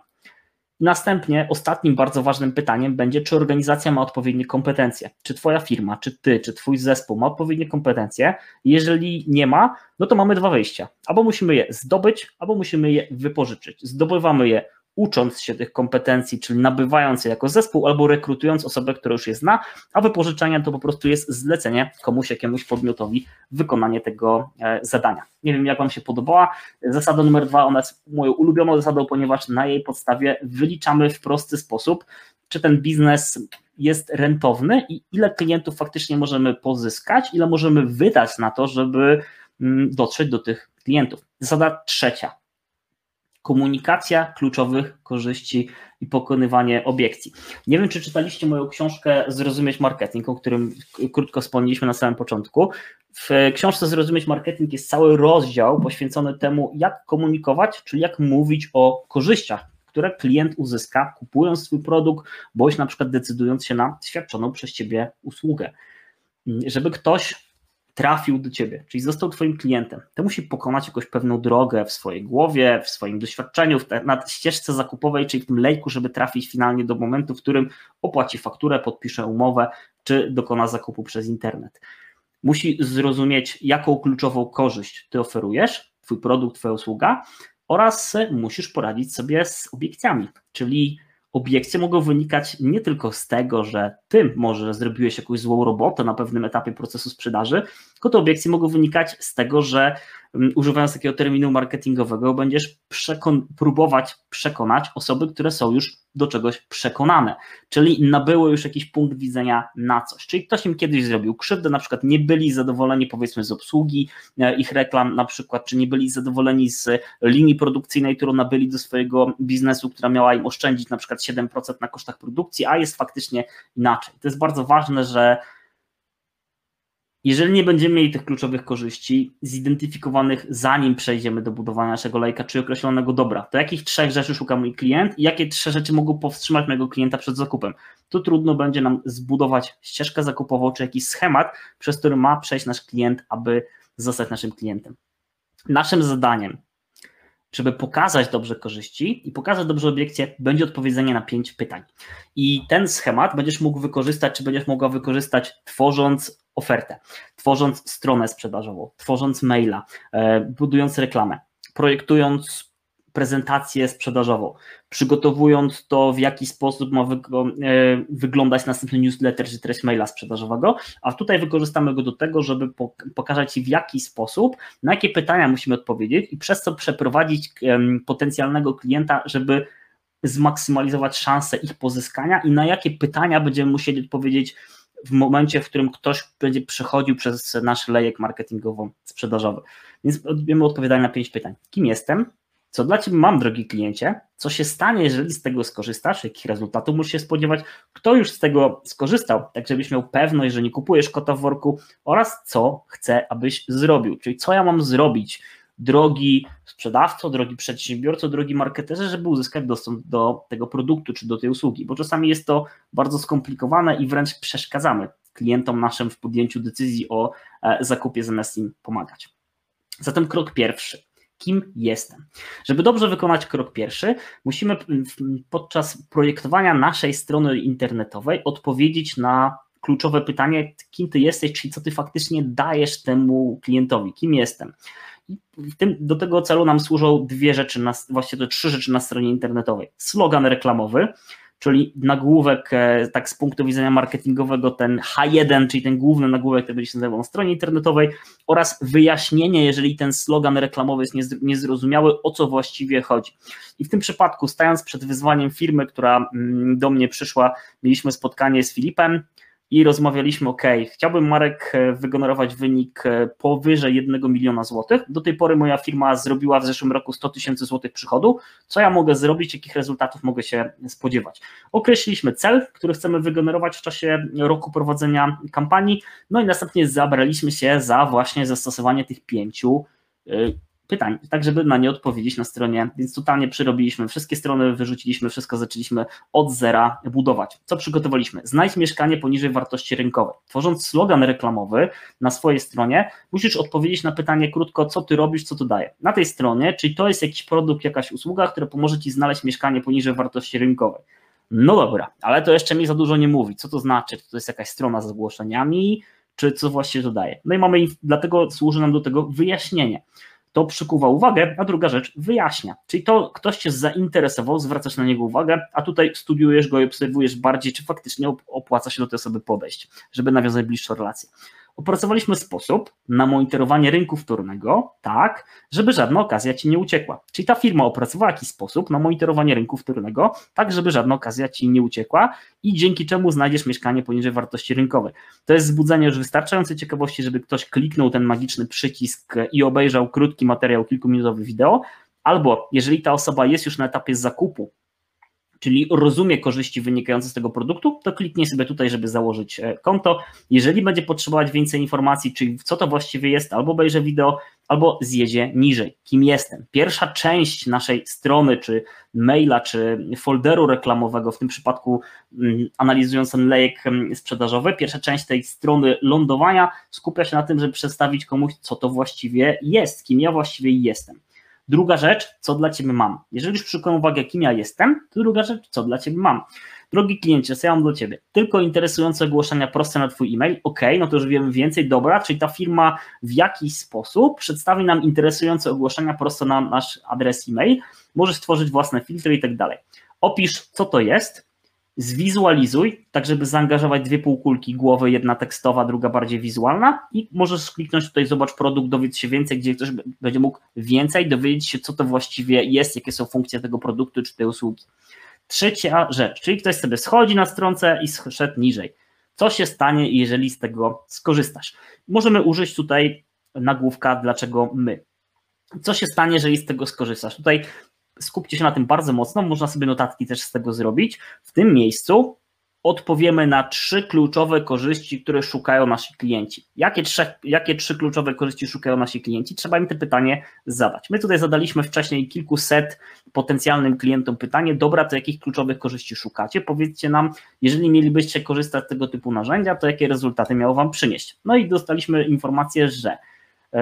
Następnie ostatnim bardzo ważnym pytaniem będzie, czy organizacja ma odpowiednie kompetencje, czy Twoja firma, czy Ty, czy Twój zespół ma odpowiednie kompetencje. Jeżeli nie ma, no to mamy dwa wyjścia. Albo musimy je zdobyć, albo musimy je wypożyczyć. Zdobywamy je ucząc się tych kompetencji, czyli nabywając je jako zespół, albo rekrutując osobę, która już je zna, a wypożyczenie to po prostu jest zlecenie komuś, jakiemuś podmiotowi wykonanie tego e, zadania. Nie wiem, jak Wam się podobała. Zasada numer dwa, ona jest moją ulubioną zasadą, ponieważ na jej podstawie wyliczamy w prosty sposób, czy ten biznes jest rentowny i ile klientów faktycznie możemy pozyskać, ile możemy wydać na to, żeby mm, dotrzeć do tych klientów. Zasada trzecia komunikacja kluczowych korzyści i pokonywanie obiekcji. Nie wiem, czy czytaliście moją książkę Zrozumieć Marketing, o którym krótko wspomnieliśmy na samym początku. W książce Zrozumieć Marketing jest cały rozdział poświęcony temu, jak komunikować, czyli jak mówić o korzyściach, które klient uzyska, kupując swój produkt, bądź na przykład decydując się na świadczoną przez ciebie usługę. Żeby ktoś trafił do ciebie, czyli został twoim klientem, to musi pokonać jakąś pewną drogę w swojej głowie, w swoim doświadczeniu, na ścieżce zakupowej, czyli w tym lejku, żeby trafić finalnie do momentu, w którym opłaci fakturę, podpisze umowę, czy dokona zakupu przez internet. Musi zrozumieć, jaką kluczową korzyść ty oferujesz, twój produkt, twoja usługa oraz musisz poradzić sobie z obiekcjami, czyli obiekcje mogą wynikać nie tylko z tego, że ty może zrobiłeś jakąś złą robotę na pewnym etapie procesu sprzedaży, tylko te obiekcje mogą wynikać z tego, że um, używając takiego terminu marketingowego będziesz przekon próbować przekonać osoby, które są już do czegoś przekonane, czyli nabyły już jakiś punkt widzenia na coś. Czyli ktoś im kiedyś zrobił krzywdę, na przykład nie byli zadowoleni powiedzmy z obsługi e, ich reklam, na przykład, czy nie byli zadowoleni z linii produkcyjnej, którą nabyli do swojego biznesu, która miała im oszczędzić na przykład 7% na kosztach produkcji, a jest faktycznie inaczej. To jest bardzo ważne, że jeżeli nie będziemy mieli tych kluczowych korzyści zidentyfikowanych, zanim przejdziemy do budowania naszego lejka czy określonego dobra, to jakich trzech rzeczy szuka mój klient i jakie trzy rzeczy mogą powstrzymać mojego klienta przed zakupem? To trudno będzie nam zbudować ścieżkę zakupową czy jakiś schemat, przez który ma przejść nasz klient, aby zostać naszym klientem. Naszym zadaniem żeby pokazać dobrze korzyści i pokazać dobrze obiekcje, będzie odpowiedzenie na pięć pytań. I ten schemat będziesz mógł wykorzystać, czy będziesz mogła wykorzystać, tworząc ofertę, tworząc stronę sprzedażową, tworząc maila, e, budując reklamę, projektując prezentację sprzedażową, przygotowując to, w jaki sposób ma e, wyglądać następny newsletter czy treść maila sprzedażowego, a tutaj wykorzystamy go do tego, żeby pokazać Ci w jaki sposób, na jakie pytania musimy odpowiedzieć i przez co przeprowadzić potencjalnego klienta, żeby zmaksymalizować szanse ich pozyskania i na jakie pytania będziemy musieli odpowiedzieć w momencie, w którym ktoś będzie przechodził przez nasz lejek marketingowo-sprzedażowy. Więc wiemy odpowiadanie na pięć pytań. Kim jestem? Co dla Ciebie mam, drogi kliencie? Co się stanie, jeżeli z tego skorzystasz? Jakich rezultatów musisz się spodziewać? Kto już z tego skorzystał? Tak, żebyś miał pewność, że nie kupujesz kota w worku oraz co chcę, abyś zrobił. Czyli co ja mam zrobić, drogi sprzedawco, drogi przedsiębiorco, drogi marketerze, żeby uzyskać dostęp do tego produktu czy do tej usługi, bo czasami jest to bardzo skomplikowane i wręcz przeszkadzamy klientom naszym w podjęciu decyzji o e, zakupie zamiast im pomagać. Zatem krok pierwszy kim jestem. Żeby dobrze wykonać krok pierwszy, musimy podczas projektowania naszej strony internetowej odpowiedzieć na kluczowe pytanie, kim ty jesteś, czyli co ty faktycznie dajesz temu klientowi, kim jestem. Do tego celu nam służą dwie rzeczy, właściwie to trzy rzeczy na stronie internetowej. Slogan reklamowy, czyli nagłówek, e, tak z punktu widzenia marketingowego, ten H1, czyli ten główny nagłówek, który będzie się nazywał na stronie internetowej, oraz wyjaśnienie, jeżeli ten slogan reklamowy jest niezrozumiały, o co właściwie chodzi. I w tym przypadku, stając przed wyzwaniem firmy, która mm, do mnie przyszła, mieliśmy spotkanie z Filipem, i rozmawialiśmy, ok, chciałbym Marek e, wygenerować wynik e, powyżej 1 miliona złotych. Do tej pory moja firma zrobiła w zeszłym roku 100 tysięcy złotych przychodu. Co ja mogę zrobić, jakich rezultatów mogę się spodziewać? Określiliśmy cel, który chcemy wygenerować w czasie roku prowadzenia kampanii, no i następnie zabraliśmy się za właśnie zastosowanie tych pięciu e, pytań, tak żeby na nie odpowiedzieć na stronie, więc totalnie przerobiliśmy wszystkie strony, wyrzuciliśmy wszystko, zaczęliśmy od zera budować. Co przygotowaliśmy? Znajdź mieszkanie poniżej wartości rynkowej. Tworząc slogan reklamowy na swojej stronie, musisz odpowiedzieć na pytanie krótko, co ty robisz, co to daje. Na tej stronie, czyli to jest jakiś produkt, jakaś usługa, która pomoże ci znaleźć mieszkanie poniżej wartości rynkowej. No dobra, ale to jeszcze mi za dużo nie mówi. Co to znaczy? Czy to jest jakaś strona z zgłoszeniami, czy co właściwie to daje? No i mamy, dlatego służy nam do tego wyjaśnienie. To przykuwa uwagę, a druga rzecz wyjaśnia. Czyli to ktoś cię zainteresował, zwracasz na niego uwagę, a tutaj studiujesz go i obserwujesz bardziej, czy faktycznie opłaca się do tej osoby podejść, żeby nawiązać bliższą relację. Opracowaliśmy sposób na monitorowanie rynku wtórnego, tak, żeby żadna okazja ci nie uciekła. Czyli ta firma opracowała jakiś sposób na monitorowanie rynku wtórnego, tak, żeby żadna okazja ci nie uciekła i dzięki czemu znajdziesz mieszkanie poniżej wartości rynkowej. To jest wzbudzenie już wystarczającej ciekawości, żeby ktoś kliknął ten magiczny przycisk i obejrzał krótki materiał, kilkuminutowy wideo, albo jeżeli ta osoba jest już na etapie zakupu czyli rozumie korzyści wynikające z tego produktu, to kliknie sobie tutaj, żeby założyć e, konto. Jeżeli będzie potrzebować więcej informacji, czyli co to właściwie jest, albo obejrzy wideo, albo zjedzie niżej. Kim jestem? Pierwsza część naszej strony, czy maila, czy folderu reklamowego, w tym przypadku mm, analizując ten lejek mm, sprzedażowy, pierwsza część tej strony lądowania skupia się na tym, żeby przedstawić komuś, co to właściwie jest, kim ja właściwie jestem. Druga rzecz, co dla Ciebie mam. Jeżeli już przykułem uwagę, kim ja jestem, to druga rzecz, co dla Ciebie mam. Drogi kliencie, co ja mam do Ciebie? Tylko interesujące ogłoszenia proste na Twój e-mail, ok, no to już wiemy więcej, dobra, czyli ta firma w jakiś sposób przedstawi nam interesujące ogłoszenia prosto na nasz adres e-mail, możesz stworzyć własne filtry i tak dalej. Opisz, co to jest, zwizualizuj, tak żeby zaangażować dwie półkulki głowy, jedna tekstowa, druga bardziej wizualna i możesz kliknąć tutaj, zobacz produkt, dowiedz się więcej, gdzie ktoś będzie mógł więcej dowiedzieć się, co to właściwie jest, jakie są funkcje tego produktu czy tej usługi. Trzecia rzecz, czyli ktoś sobie schodzi na stronce i szedł niżej. Co się stanie, jeżeli z tego skorzystasz? Możemy użyć tutaj nagłówka, dlaczego my. Co się stanie, jeżeli z tego skorzystasz? Tutaj skupcie się na tym bardzo mocno, można sobie notatki też z tego zrobić. W tym miejscu odpowiemy na trzy kluczowe korzyści, które szukają nasi klienci. Jakie, trzech, jakie trzy kluczowe korzyści szukają nasi klienci? Trzeba im te pytanie zadać. My tutaj zadaliśmy wcześniej kilkuset potencjalnym klientom pytanie, dobra, to jakich kluczowych korzyści szukacie? Powiedzcie nam, jeżeli mielibyście korzystać z tego typu narzędzia, to jakie rezultaty miało Wam przynieść? No i dostaliśmy informację, że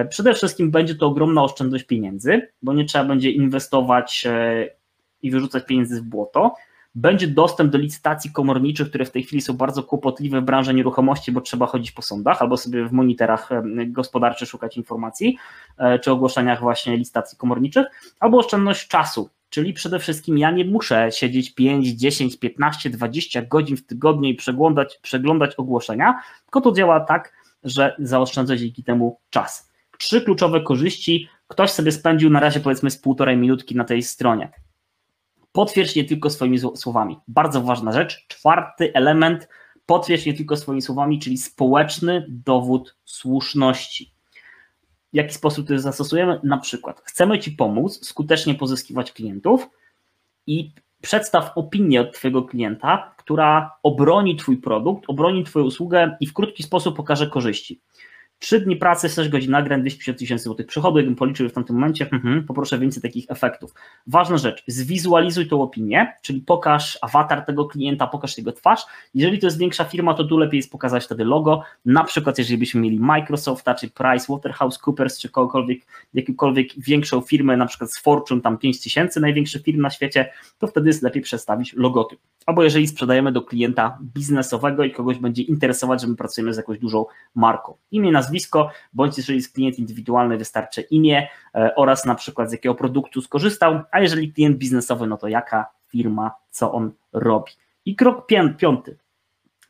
przede wszystkim będzie to ogromna oszczędność pieniędzy, bo nie trzeba będzie inwestować e, i wyrzucać pieniędzy w błoto. Będzie dostęp do licytacji komorniczych, które w tej chwili są bardzo kłopotliwe w branży nieruchomości, bo trzeba chodzić po sądach albo sobie w monitorach e, gospodarczych szukać informacji, czy ogłoszeniach właśnie licytacji komorniczych, albo oszczędność czasu, Czyli przede wszystkim ja nie muszę siedzieć 5, 10, 15, 20 godzin w tygodniu i przeglądać, przeglądać ogłoszenia, tylko to działa tak, że zaoszczędzę dzięki temu czas. Trzy kluczowe korzyści. Ktoś sobie spędził na razie powiedzmy z półtorej minutki na tej stronie. Potwierdź nie tylko swoimi słowami. Bardzo ważna rzecz. Czwarty element. Potwierdź nie tylko swoimi słowami, czyli społeczny dowód słuszności. W jaki sposób to zastosujemy? Na przykład chcemy Ci pomóc skutecznie pozyskiwać klientów i przedstaw opinię od Twojego klienta, która obroni Twój produkt, obroni Twoją usługę i w krótki sposób pokaże korzyści. Trzy dni pracy, 6 godzin nagrań, 250 tysięcy złotych przychodu, jakbym policzył w tamtym momencie, mhm, poproszę więcej takich efektów. Ważna rzecz, zwizualizuj tą opinię, czyli pokaż awatar tego klienta, pokaż jego twarz. Jeżeli to jest większa firma, to tu lepiej jest pokazać wtedy logo, na przykład jeżeli byśmy mieli Microsofta, czy PricewaterhouseCoopers, czy kogokolwiek, jakąkolwiek większą firmę, na przykład z Fortune, tam 5 tysięcy największych firm na świecie, to wtedy jest lepiej przedstawić logotyp. Albo jeżeli sprzedajemy do klienta biznesowego i kogoś będzie interesować, że my pracujemy z jakąś dużą marką. Imię, nazwisko, bądź jeżeli jest klient indywidualny, wystarczy imię e, oraz na przykład z jakiego produktu skorzystał, a jeżeli klient biznesowy, no to jaka firma, co on robi. I krok piąty,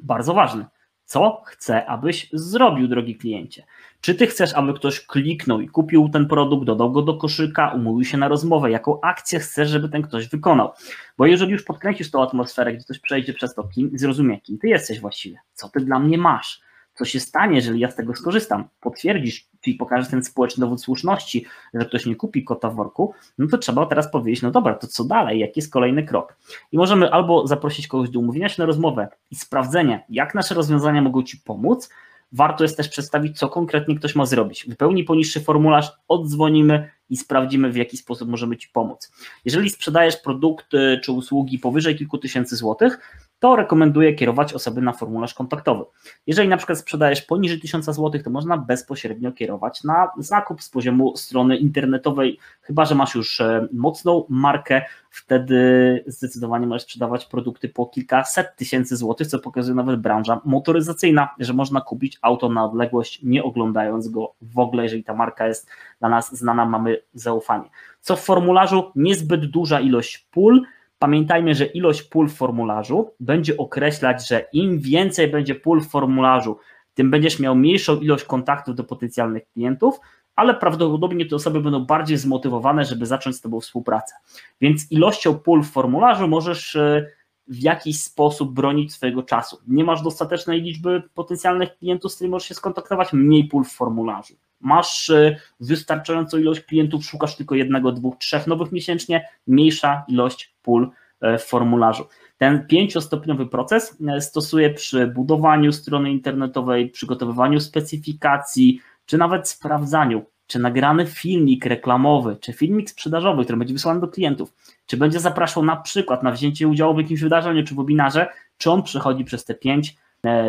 bardzo ważny. Co chcę, abyś zrobił, drogi kliencie? Czy ty chcesz, aby ktoś kliknął i kupił ten produkt, dodał go do koszyka, umówił się na rozmowę? Jaką akcję chcesz, żeby ten ktoś wykonał? Bo jeżeli już podkręcisz tą atmosferę, gdzie ktoś przejdzie przez to, kim, zrozumie, kim ty jesteś właściwie, co ty dla mnie masz, co się stanie, jeżeli ja z tego skorzystam, potwierdzisz, czyli pokażesz ten społeczny dowód słuszności, że ktoś nie kupi kota w worku, no to trzeba teraz powiedzieć, no dobra, to co dalej, jaki jest kolejny krok? I możemy albo zaprosić kogoś do umówienia się na rozmowę i sprawdzenia, jak nasze rozwiązania mogą Ci pomóc, warto jest też przedstawić, co konkretnie ktoś ma zrobić. Wypełnij poniższy formularz, oddzwonimy i sprawdzimy, w jaki sposób możemy Ci pomóc. Jeżeli sprzedajesz produkty czy usługi powyżej kilku tysięcy złotych, to rekomenduję kierować osoby na formularz kontaktowy. Jeżeli na przykład sprzedajesz poniżej 1000 zł, to można bezpośrednio kierować na zakup z poziomu strony internetowej, chyba że masz już e, mocną markę, wtedy zdecydowanie możesz sprzedawać produkty po kilkaset tysięcy złotych, co pokazuje nawet branża motoryzacyjna, że można kupić auto na odległość, nie oglądając go w ogóle, jeżeli ta marka jest dla nas znana, mamy zaufanie. Co w formularzu? Niezbyt duża ilość pól, Pamiętajmy, że ilość pól w formularzu będzie określać, że im więcej będzie pól w formularzu, tym będziesz miał mniejszą ilość kontaktów do potencjalnych klientów, ale prawdopodobnie te osoby będą bardziej zmotywowane, żeby zacząć z Tobą współpracę. Więc ilością pól w formularzu możesz e, w jakiś sposób bronić swojego czasu. Nie masz dostatecznej liczby potencjalnych klientów, z którymi możesz się skontaktować, mniej pól w formularzu. Masz e, wystarczającą ilość klientów, szukasz tylko jednego, dwóch, trzech nowych miesięcznie, mniejsza ilość pól e, w formularzu. Ten pięciostopniowy proces e, stosuję przy budowaniu strony internetowej, przygotowywaniu specyfikacji, czy nawet sprawdzaniu, czy nagrany filmik reklamowy, czy filmik sprzedażowy, który będzie wysłany do klientów, czy będzie zapraszał na przykład na wzięcie udziału w jakimś wydarzeniu czy webinarze, czy on przechodzi przez te pięć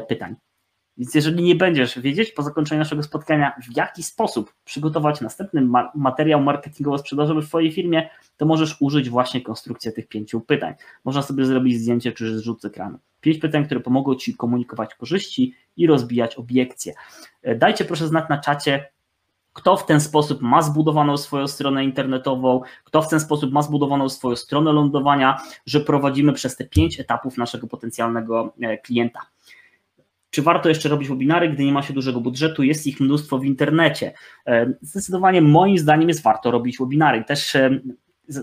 pytań. Więc jeżeli nie będziesz wiedzieć po zakończeniu naszego spotkania, w jaki sposób przygotować następny ma materiał marketingowo-sprzedażowy w Twojej firmie, to możesz użyć właśnie konstrukcji tych pięciu pytań. Można sobie zrobić zdjęcie czy zrzut z ekranu. Pięć pytań, które pomogą Ci komunikować korzyści i rozbijać obiekcje. E, dajcie proszę znać na czacie, kto w ten sposób ma zbudowaną swoją stronę internetową, kto w ten sposób ma zbudowaną swoją stronę lądowania, że prowadzimy przez te pięć etapów naszego potencjalnego e, klienta. Czy warto jeszcze robić webinary, gdy nie ma się dużego budżetu? Jest ich mnóstwo w internecie. E, zdecydowanie moim zdaniem jest warto robić webinary. Też e,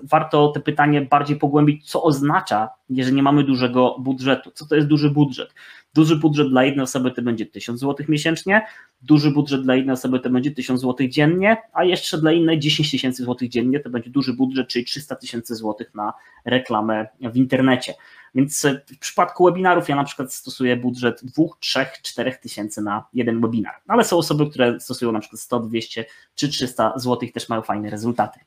warto te pytanie bardziej pogłębić, co oznacza, jeżeli nie mamy dużego budżetu. Co to jest duży budżet? Duży budżet dla jednej osoby to będzie 1000 zł miesięcznie, duży budżet dla jednej osoby to będzie 1000 zł dziennie, a jeszcze dla innej 10 tysięcy złotych dziennie to będzie duży budżet, czyli 300 tysięcy złotych na reklamę w internecie. Więc w przypadku webinarów ja na przykład stosuję budżet 2, 3, 4 tysięcy na jeden webinar, ale są osoby, które stosują na przykład 100, 200 czy 300 zł też mają fajne rezultaty.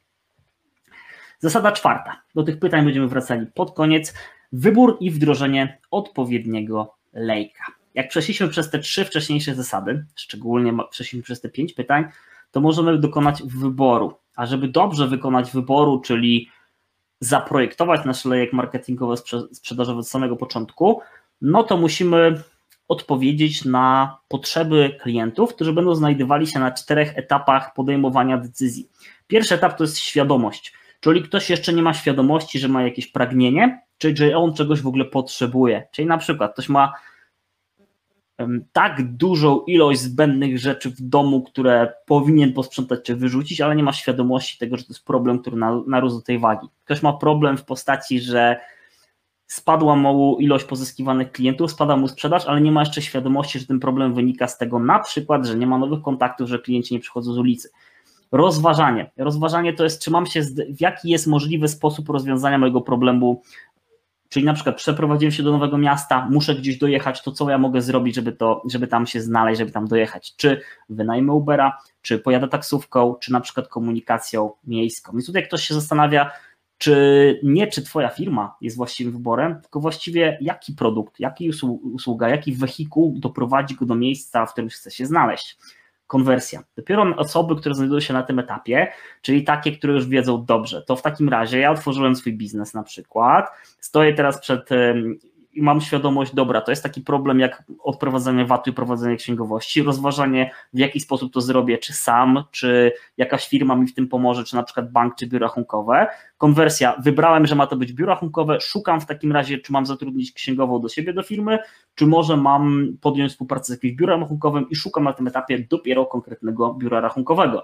Zasada czwarta. Do tych pytań będziemy wracali pod koniec. Wybór i wdrożenie odpowiedniego lejka. Jak przeszliśmy przez te trzy wcześniejsze zasady, szczególnie przeszliśmy przez te pięć pytań, to możemy dokonać wyboru. A żeby dobrze wykonać wyboru, czyli zaprojektować nasz lejek marketingowy sprzedażowy od samego początku, no to musimy odpowiedzieć na potrzeby klientów, którzy będą znajdowali się na czterech etapach podejmowania decyzji. Pierwszy etap to jest świadomość, czyli ktoś jeszcze nie ma świadomości, że ma jakieś pragnienie, czyli że on czegoś w ogóle potrzebuje. Czyli na przykład ktoś ma tak dużą ilość zbędnych rzeczy w domu, które powinien posprzątać czy wyrzucić, ale nie ma świadomości tego, że to jest problem, który narósł do tej wagi. Ktoś ma problem w postaci, że spadła mu ilość pozyskiwanych klientów, spada mu sprzedaż, ale nie ma jeszcze świadomości, że ten problem wynika z tego na przykład, że nie ma nowych kontaktów, że klienci nie przychodzą z ulicy. Rozważanie. Rozważanie to jest, czy mam się, w jaki jest możliwy sposób rozwiązania mojego problemu Czyli na przykład przeprowadziłem się do nowego miasta, muszę gdzieś dojechać, to co ja mogę zrobić, żeby, to, żeby tam się znaleźć, żeby tam dojechać? Czy wynajmę Ubera, czy pojadę taksówką, czy na przykład komunikacją miejską. Więc tutaj ktoś się zastanawia, czy nie, czy Twoja firma jest właściwym wyborem, tylko właściwie jaki produkt, jaki usługa, jaki wehikuł doprowadzi go do miejsca, w którym chce się znaleźć konwersja. Dopiero osoby, które znajdują się na tym etapie, czyli takie, które już wiedzą dobrze, to w takim razie ja otworzyłem swój biznes na przykład, stoję teraz przed i mam świadomość, dobra, to jest taki problem jak odprowadzenie VAT-u i prowadzenie księgowości, rozważanie w jaki sposób to zrobię, czy sam, czy jakaś firma mi w tym pomoże, czy na przykład bank, czy biuro rachunkowe. Konwersja, wybrałem, że ma to być biuro rachunkowe, szukam w takim razie, czy mam zatrudnić księgową do siebie, do firmy, czy może mam podjąć współpracę z jakimś biurem rachunkowym i szukam na tym etapie dopiero konkretnego biura rachunkowego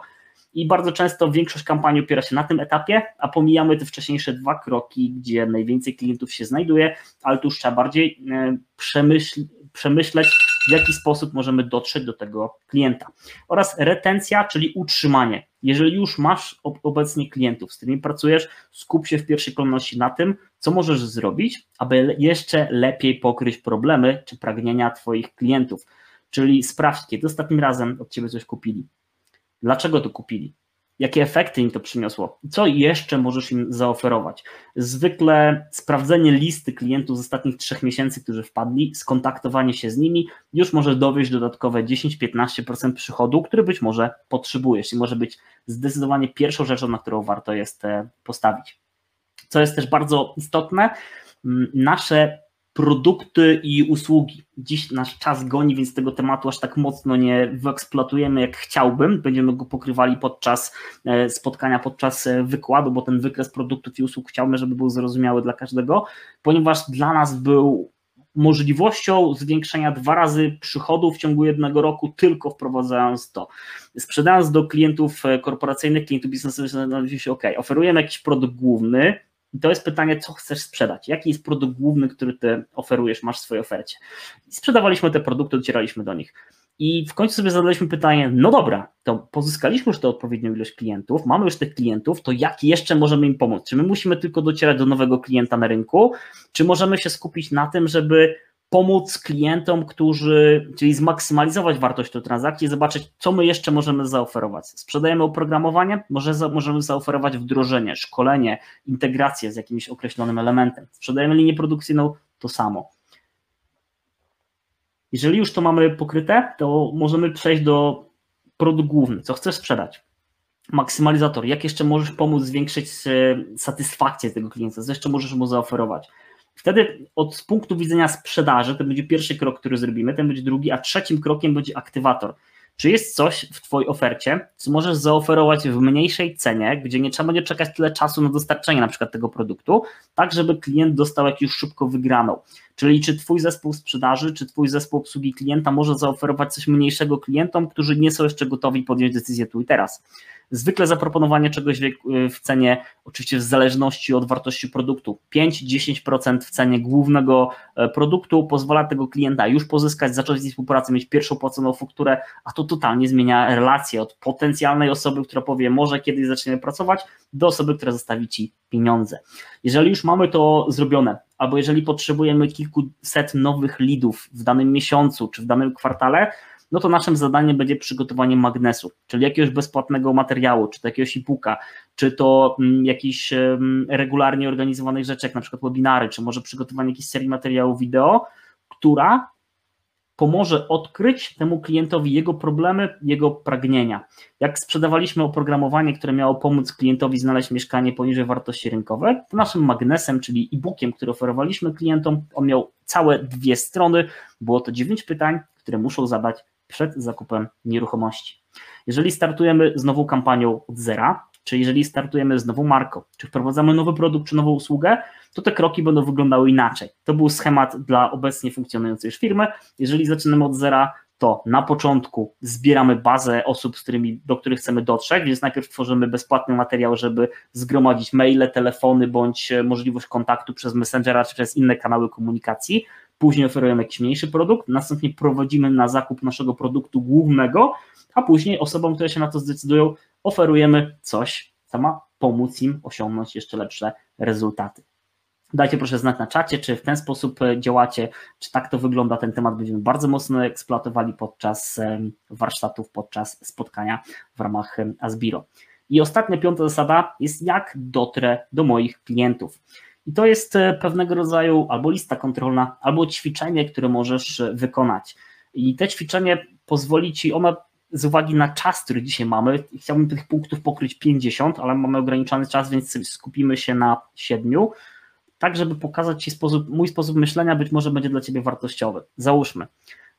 i bardzo często większość kampanii opiera się na tym etapie, a pomijamy te wcześniejsze dwa kroki, gdzie najwięcej klientów się znajduje, ale tu już trzeba bardziej e, przemyśl, przemyśleć, w jaki sposób możemy dotrzeć do tego klienta. Oraz retencja, czyli utrzymanie. Jeżeli już masz obecnie klientów, z którymi pracujesz, skup się w pierwszej kolejności na tym, co możesz zrobić, aby jeszcze lepiej pokryć problemy czy pragnienia Twoich klientów Czyli sprawdź, kiedy ostatnim razem od Ciebie coś kupili. Dlaczego to kupili? Jakie efekty im to przyniosło? Co jeszcze możesz im zaoferować? Zwykle sprawdzenie listy klientów z ostatnich trzech miesięcy, którzy wpadli, skontaktowanie się z nimi, już może dowieść dodatkowe 10-15% przychodu, który być może potrzebujesz i może być zdecydowanie pierwszą rzeczą, na którą warto jest e, postawić. Co jest też bardzo istotne, nasze produkty i usługi. Dziś nasz czas goni, więc tego tematu aż tak mocno nie wyeksploatujemy, jak chciałbym. Będziemy go pokrywali podczas e, spotkania, podczas e, wykładu, bo ten wykres produktów i usług chciałbym, żeby był zrozumiały dla każdego, ponieważ dla nas był możliwością zwiększenia dwa razy przychodów w ciągu jednego roku, tylko wprowadzając to. Sprzedając do klientów e, korporacyjnych, klientów biznesowych, zastanawiam się, OK, oferujemy jakiś produkt główny, i to jest pytanie, co chcesz sprzedać? Jaki jest produkt główny, który ty oferujesz, masz w swojej ofercie? I sprzedawaliśmy te produkty, docieraliśmy do nich. I w końcu sobie zadaliśmy pytanie, no dobra, to pozyskaliśmy już tę odpowiednią ilość klientów, mamy już tych klientów, to jak jeszcze możemy im pomóc? Czy my musimy tylko docierać do nowego klienta na rynku, czy możemy się skupić na tym, żeby pomóc klientom, którzy, czyli zmaksymalizować wartość tej transakcji, zobaczyć, co my jeszcze możemy zaoferować. Sprzedajemy oprogramowanie, może za, możemy zaoferować wdrożenie, szkolenie, integrację z jakimś określonym elementem. Sprzedajemy linię produkcyjną, to samo. Jeżeli już to mamy pokryte, to możemy przejść do produkt główny, co chcesz sprzedać. Maksymalizator, jak jeszcze możesz pomóc zwiększyć e, satysfakcję tego klienta, co jeszcze możesz mu zaoferować. Wtedy od punktu widzenia sprzedaży to będzie pierwszy krok, który zrobimy, ten będzie drugi, a trzecim krokiem będzie aktywator. Czy jest coś w Twojej ofercie, co możesz zaoferować w mniejszej cenie, gdzie nie trzeba będzie czekać tyle czasu na dostarczenie na przykład tego produktu, tak żeby klient dostał jakąś szybko wygraną. Czyli czy Twój zespół sprzedaży, czy Twój zespół obsługi klienta może zaoferować coś mniejszego klientom, którzy nie są jeszcze gotowi podjąć decyzję tu i teraz. Zwykle zaproponowanie czegoś w cenie, oczywiście w zależności od wartości produktu, 5-10% w cenie głównego e, produktu pozwala tego klienta już pozyskać, zacząć współpracę, mieć pierwszą płaconą fakturę, a to totalnie zmienia relację od potencjalnej osoby, która powie, może kiedyś zaczniemy pracować, do osoby, która zostawi Ci pieniądze. Jeżeli już mamy to zrobione, albo jeżeli potrzebujemy kilkuset nowych lidów w danym miesiącu czy w danym kwartale, no to naszym zadaniem będzie przygotowanie magnesu, czyli jakiegoś bezpłatnego materiału, czy to jakiegoś e-booka, czy to mm, jakichś regularnie organizowanych rzeczy, jak na przykład webinary, czy może przygotowanie jakiejś serii materiałów wideo, która pomoże odkryć temu klientowi jego problemy, jego pragnienia. Jak sprzedawaliśmy oprogramowanie, które miało pomóc klientowi znaleźć mieszkanie poniżej wartości rynkowej, to naszym magnesem, czyli e-bookiem, który oferowaliśmy klientom, on miał całe dwie strony, było to dziewięć pytań, które muszą zadać przed zakupem nieruchomości. Jeżeli startujemy z nową kampanią od zera, czy jeżeli startujemy z nową marką, czy wprowadzamy nowy produkt, czy nową usługę, to te kroki będą wyglądały inaczej. To był schemat dla obecnie funkcjonującej już firmy. Jeżeli zaczynamy od zera, to na początku zbieramy bazę osób, z którymi, do których chcemy dotrzeć, więc najpierw tworzymy bezpłatny materiał, żeby zgromadzić maile, telefony bądź możliwość kontaktu przez Messengera czy przez inne kanały komunikacji później oferujemy jakiś mniejszy produkt, następnie prowadzimy na zakup naszego produktu głównego, a później osobom, które się na to zdecydują, oferujemy coś, co ma pomóc im osiągnąć jeszcze lepsze rezultaty. Dajcie proszę znać na czacie, czy w ten sposób e, działacie, czy tak to wygląda. Ten temat będziemy bardzo mocno eksploatowali podczas warsztatów, podczas spotkania w ramach Asbiro. I ostatnia, piąta zasada jest jak dotrę do moich klientów. I to jest e, pewnego rodzaju albo lista kontrolna, albo ćwiczenie, które możesz e, wykonać. I te ćwiczenie pozwoli ci, ona z uwagi na czas, który dzisiaj mamy, chciałbym tych punktów pokryć 50, ale mamy ograniczony czas, więc skupimy się na 7, tak żeby pokazać Ci sposób, mój sposób myślenia być może będzie dla Ciebie wartościowy. Załóżmy,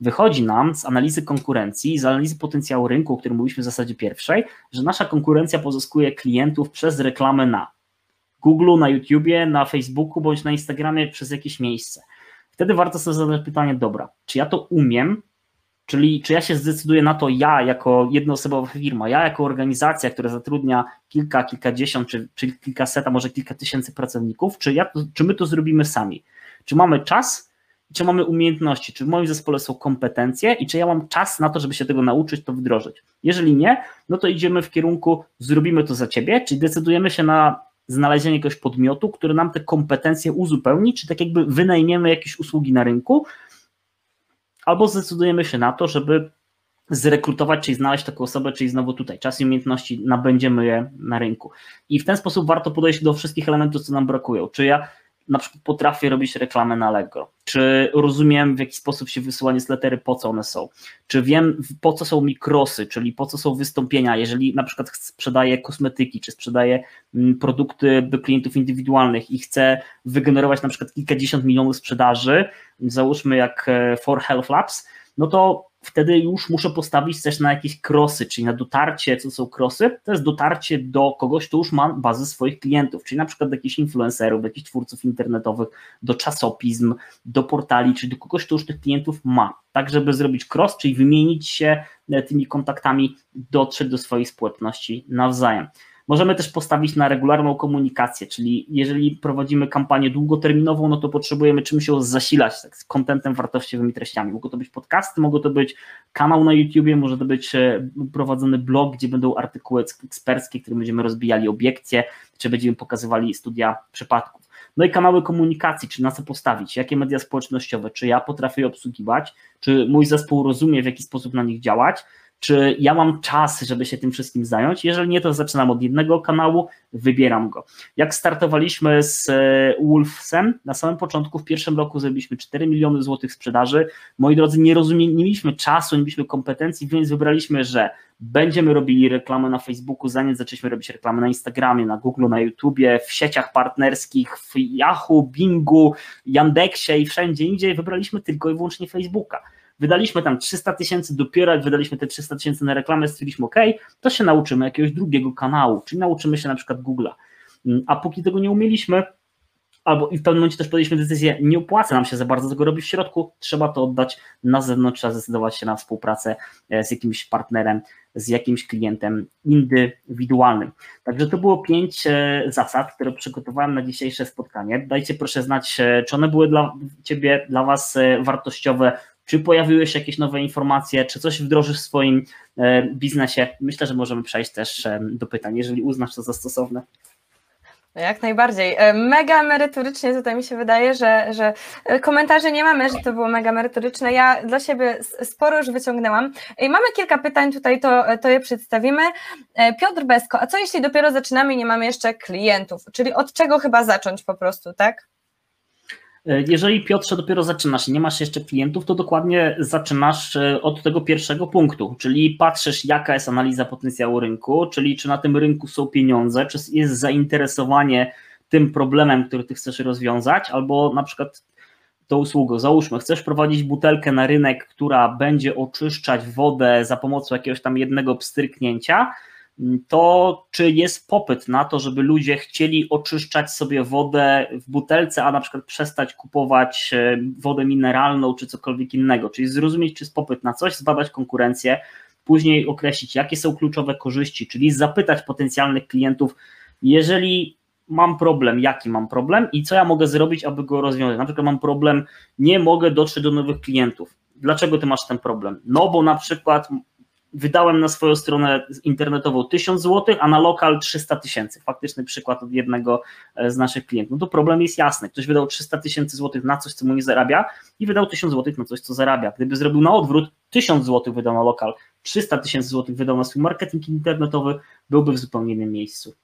wychodzi nam z analizy konkurencji, z analizy potencjału rynku, o którym mówiliśmy w zasadzie pierwszej, że nasza konkurencja pozyskuje klientów przez reklamę na Google, na YouTubie, na Facebooku bądź na Instagramie przez jakieś miejsce. Wtedy warto sobie zadać pytanie, dobra, czy ja to umiem, czyli czy ja się zdecyduję na to ja jako jednoosobowa firma, ja jako organizacja, która zatrudnia kilka, kilkadziesiąt, czy, czy kilkaset, a może kilka tysięcy pracowników, czy, ja, czy my to zrobimy sami? Czy mamy czas, czy mamy umiejętności, czy w moim zespole są kompetencje i czy ja mam czas na to, żeby się tego nauczyć, to wdrożyć. Jeżeli nie, no to idziemy w kierunku, zrobimy to za ciebie, czyli decydujemy się na znalezienie jakiegoś podmiotu, który nam te kompetencje uzupełni, czy tak jakby wynajmiemy jakieś usługi na rynku, albo zdecydujemy się na to, żeby zrekrutować, czyli znaleźć taką osobę, czyli znowu tutaj czas i umiejętności, nabędziemy je na rynku. I w ten sposób warto podejść do wszystkich elementów, co nam brakują. Czy ja na przykład potrafię robić reklamę na Allegro, czy rozumiem w jaki sposób się wysyła newslettery, po co one są, czy wiem po co są mikrosy, czyli po co są wystąpienia, jeżeli na przykład sprzedaję kosmetyki, czy sprzedaję mm, produkty do klientów indywidualnych i chcę wygenerować na przykład kilkadziesiąt milionów sprzedaży, załóżmy jak e, For Health Labs, no to wtedy już muszę postawić też na jakieś krosy, czyli na dotarcie, co są krosy, to jest dotarcie do kogoś, kto już ma bazę swoich klientów, czyli na przykład do jakichś influencerów, do jakichś twórców internetowych, do czasopism, do portali, czyli do kogoś, kto już tych klientów ma, tak żeby zrobić cross, czyli wymienić się e, tymi kontaktami, dotrzeć do swojej społeczności nawzajem. Możemy też postawić na regularną komunikację, czyli jeżeli prowadzimy kampanię długoterminową, no to potrzebujemy czymś się zasilać, tak, z kontentem, wartościowymi treściami. Mogą to być podcasty, mogą to być kanał na YouTubie, może to być e, prowadzony blog, gdzie będą artykuły eksperckie, które będziemy rozbijali obiekcje, czy będziemy pokazywali studia przypadków. No i kanały komunikacji, czy na co postawić, jakie media społecznościowe, czy ja potrafię je obsługiwać, czy mój zespół rozumie, w jaki sposób na nich działać, czy ja mam czas, żeby się tym wszystkim zająć. Jeżeli nie, to zaczynam od jednego kanału, wybieram go. Jak startowaliśmy z e, Wolfsem, na samym początku, w pierwszym roku zrobiliśmy 4 miliony złotych sprzedaży. Moi drodzy, nie rozumieliśmy, nie mieliśmy czasu, nie mieliśmy kompetencji, więc wybraliśmy, że będziemy robili reklamę na Facebooku, zanim zaczęliśmy robić reklamę na Instagramie, na Google, na YouTubie, w sieciach partnerskich, w Yahoo, Bingu, Yandexie i wszędzie indziej. Wybraliśmy tylko i wyłącznie Facebooka wydaliśmy tam 300 tysięcy, dopiero jak wydaliśmy te 300 tysięcy na reklamę, stwierdziliśmy, ok, to się nauczymy jakiegoś drugiego kanału, czyli nauczymy się na przykład Google'a. Mm, a póki tego nie umieliśmy, albo i w pewnym momencie też podjęliśmy decyzję, nie opłaca nam się za bardzo tego robić w środku, trzeba to oddać na zewnątrz, trzeba zdecydować się na współpracę e, z jakimś partnerem, z jakimś klientem indywidualnym. Także to było pięć e, zasad, które przygotowałem na dzisiejsze spotkanie. Dajcie proszę znać, e, czy one były dla Ciebie, dla Was wartościowe, czy pojawiły się jakieś nowe informacje, czy coś wdrożysz w swoim e, biznesie? Myślę, że możemy przejść też e, do pytań, jeżeli uznasz to za stosowne. No jak najbardziej. E, mega merytorycznie tutaj mi się wydaje, że, że komentarzy nie mamy, że to było mega merytoryczne. Ja dla siebie sporo już wyciągnęłam. I mamy kilka pytań tutaj, to, to je przedstawimy. Piotr Besko, a co jeśli dopiero zaczynamy i nie mamy jeszcze klientów? Czyli od czego chyba zacząć po prostu, tak? E, jeżeli Piotrze dopiero zaczynasz i nie masz jeszcze klientów, to dokładnie zaczynasz e, od tego pierwszego punktu, czyli patrzysz jaka jest analiza potencjału rynku, czyli czy na tym rynku są pieniądze, czy jest zainteresowanie tym problemem, który ty chcesz rozwiązać, albo na przykład tą usługą. Załóżmy, chcesz prowadzić butelkę na rynek, która będzie oczyszczać wodę za pomocą jakiegoś tam jednego pstryknięcia, to czy jest popyt na to, żeby ludzie chcieli oczyszczać sobie wodę w butelce, a na przykład przestać kupować e, wodę mineralną czy cokolwiek innego, czyli zrozumieć, czy jest popyt na coś, zbadać konkurencję, później określić, jakie są kluczowe korzyści, czyli zapytać potencjalnych klientów, jeżeli mam problem, jaki mam problem i co ja mogę zrobić, aby go rozwiązać. Na przykład mam problem, nie mogę dotrzeć do nowych klientów. Dlaczego ty masz ten problem? No bo na przykład wydałem na swoją stronę internetową 1000 zł, a na lokal 300 tysięcy. Faktyczny przykład od jednego e, z naszych klientów. No to problem jest jasny. Ktoś wydał 300 tysięcy złotych na coś, co mu nie zarabia i wydał 1000 złotych na coś, co zarabia. Gdyby zrobił na odwrót, 1000 złotych wydał na lokal, 300 tysięcy złotych wydał na swój marketing internetowy, byłby w zupełnie innym miejscu.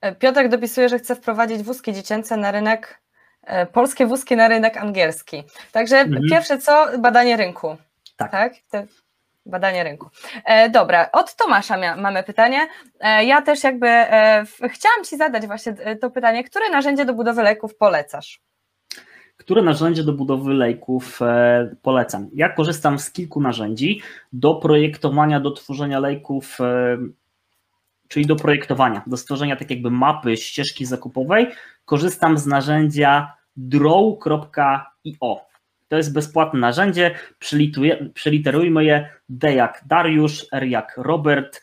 E, Piotrek dopisuje, że chce wprowadzić wózki dziecięce na rynek, e, polskie wózki na rynek angielski. Także mhm. pierwsze co, badanie rynku. Tak. tak? Badanie rynku. E, dobra, od Tomasza mia, mamy pytanie. E, ja też jakby e, w, chciałam Ci zadać właśnie e, to pytanie, które narzędzie do budowy lejków polecasz? Które narzędzie do budowy lejków e, polecam? Ja korzystam z kilku narzędzi do projektowania, do tworzenia lejków, e, czyli do projektowania, do stworzenia tak jakby mapy ścieżki zakupowej. Korzystam z narzędzia draw.io. To jest bezpłatne narzędzie, przeliterujmy je D jak Dariusz, R jak Robert,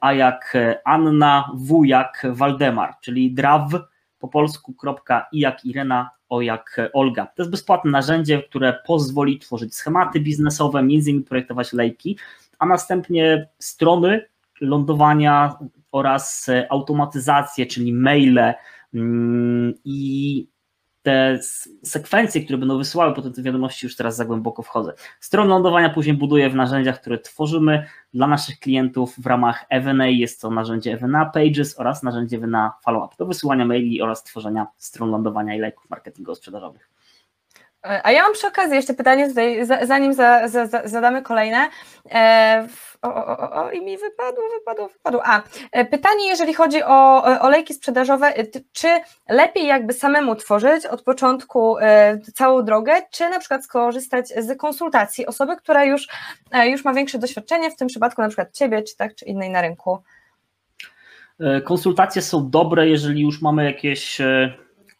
A jak Anna, W jak Waldemar, czyli draw po polsku, kropka, I jak Irena, O jak Olga. To jest bezpłatne narzędzie, które pozwoli tworzyć schematy biznesowe, między innymi projektować lejki, a następnie strony lądowania oraz automatyzację, czyli maile mm, i te sekwencje, które będą wysyłały potem te wiadomości, już teraz za głęboko wchodzę. Stron lądowania później buduję w narzędziach, które tworzymy dla naszych klientów w ramach Evena. Jest to narzędzie Evena Pages oraz narzędzie Evena Follow-up do wysyłania maili oraz tworzenia stron lądowania i lejków marketingowo-sprzedażowych. E, a ja mam przy okazji jeszcze pytanie tutaj, zanim za, za, za, zadamy kolejne. E, o, o, o, i mi wypadło, wypadło, wypadło. A, e, pytanie, jeżeli chodzi o olejki sprzedażowe, czy lepiej jakby samemu tworzyć od początku całą drogę, czy na przykład skorzystać z konsultacji osoby, która już, już ma większe doświadczenie, w tym przypadku na przykład ciebie, czy tak, czy innej na rynku? Konsultacje są dobre, jeżeli już mamy jakieś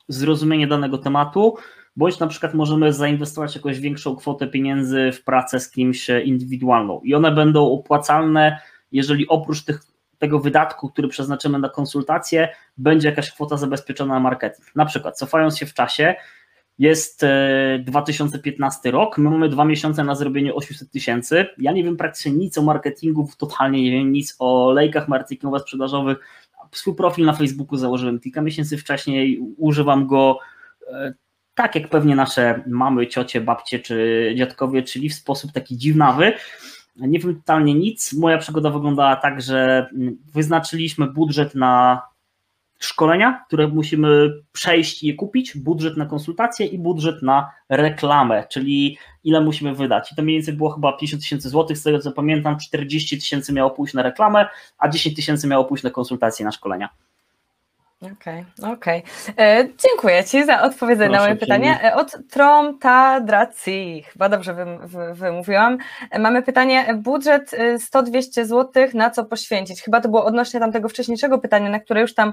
zrozumienie danego tematu bądź na przykład możemy zainwestować jakąś większą kwotę pieniędzy w pracę z kimś indywidualną i one będą opłacalne, jeżeli oprócz tych, tego wydatku, który przeznaczymy na konsultację, będzie jakaś kwota zabezpieczona na marketing. Na przykład, cofając się w czasie, jest 2015 e, rok, my mamy dwa miesiące na zrobienie 800 tysięcy. Ja nie wiem praktycznie nic o marketingu, totalnie nie wiem nic o lejkach marketingowo-sprzedażowych. Swój profil na Facebooku założyłem kilka miesięcy wcześniej, używam go e, tak jak pewnie nasze mamy, ciocie, babcie czy dziadkowie, czyli w sposób taki dziwnawy. Nie wiem totalnie nic. Moja przygoda wyglądała tak, że wyznaczyliśmy budżet na szkolenia, które musimy przejść i je kupić, budżet na konsultacje i budżet na reklamę, czyli ile musimy wydać. I to mniej więcej było chyba 50 tysięcy złotych, z tego co pamiętam, 40 tysięcy miało pójść na reklamę, a 10 tysięcy miało pójść na konsultacje, na szkolenia. Okej, okay, okej. Okay. E, dziękuję Ci za odpowiedzenie na moje pytanie. E, od Tromtadracji, chyba dobrze wymówiłam. E, mamy pytanie, budżet 100-200 zł, na co poświęcić? Chyba to było odnośnie tamtego wcześniejszego pytania, na które już tam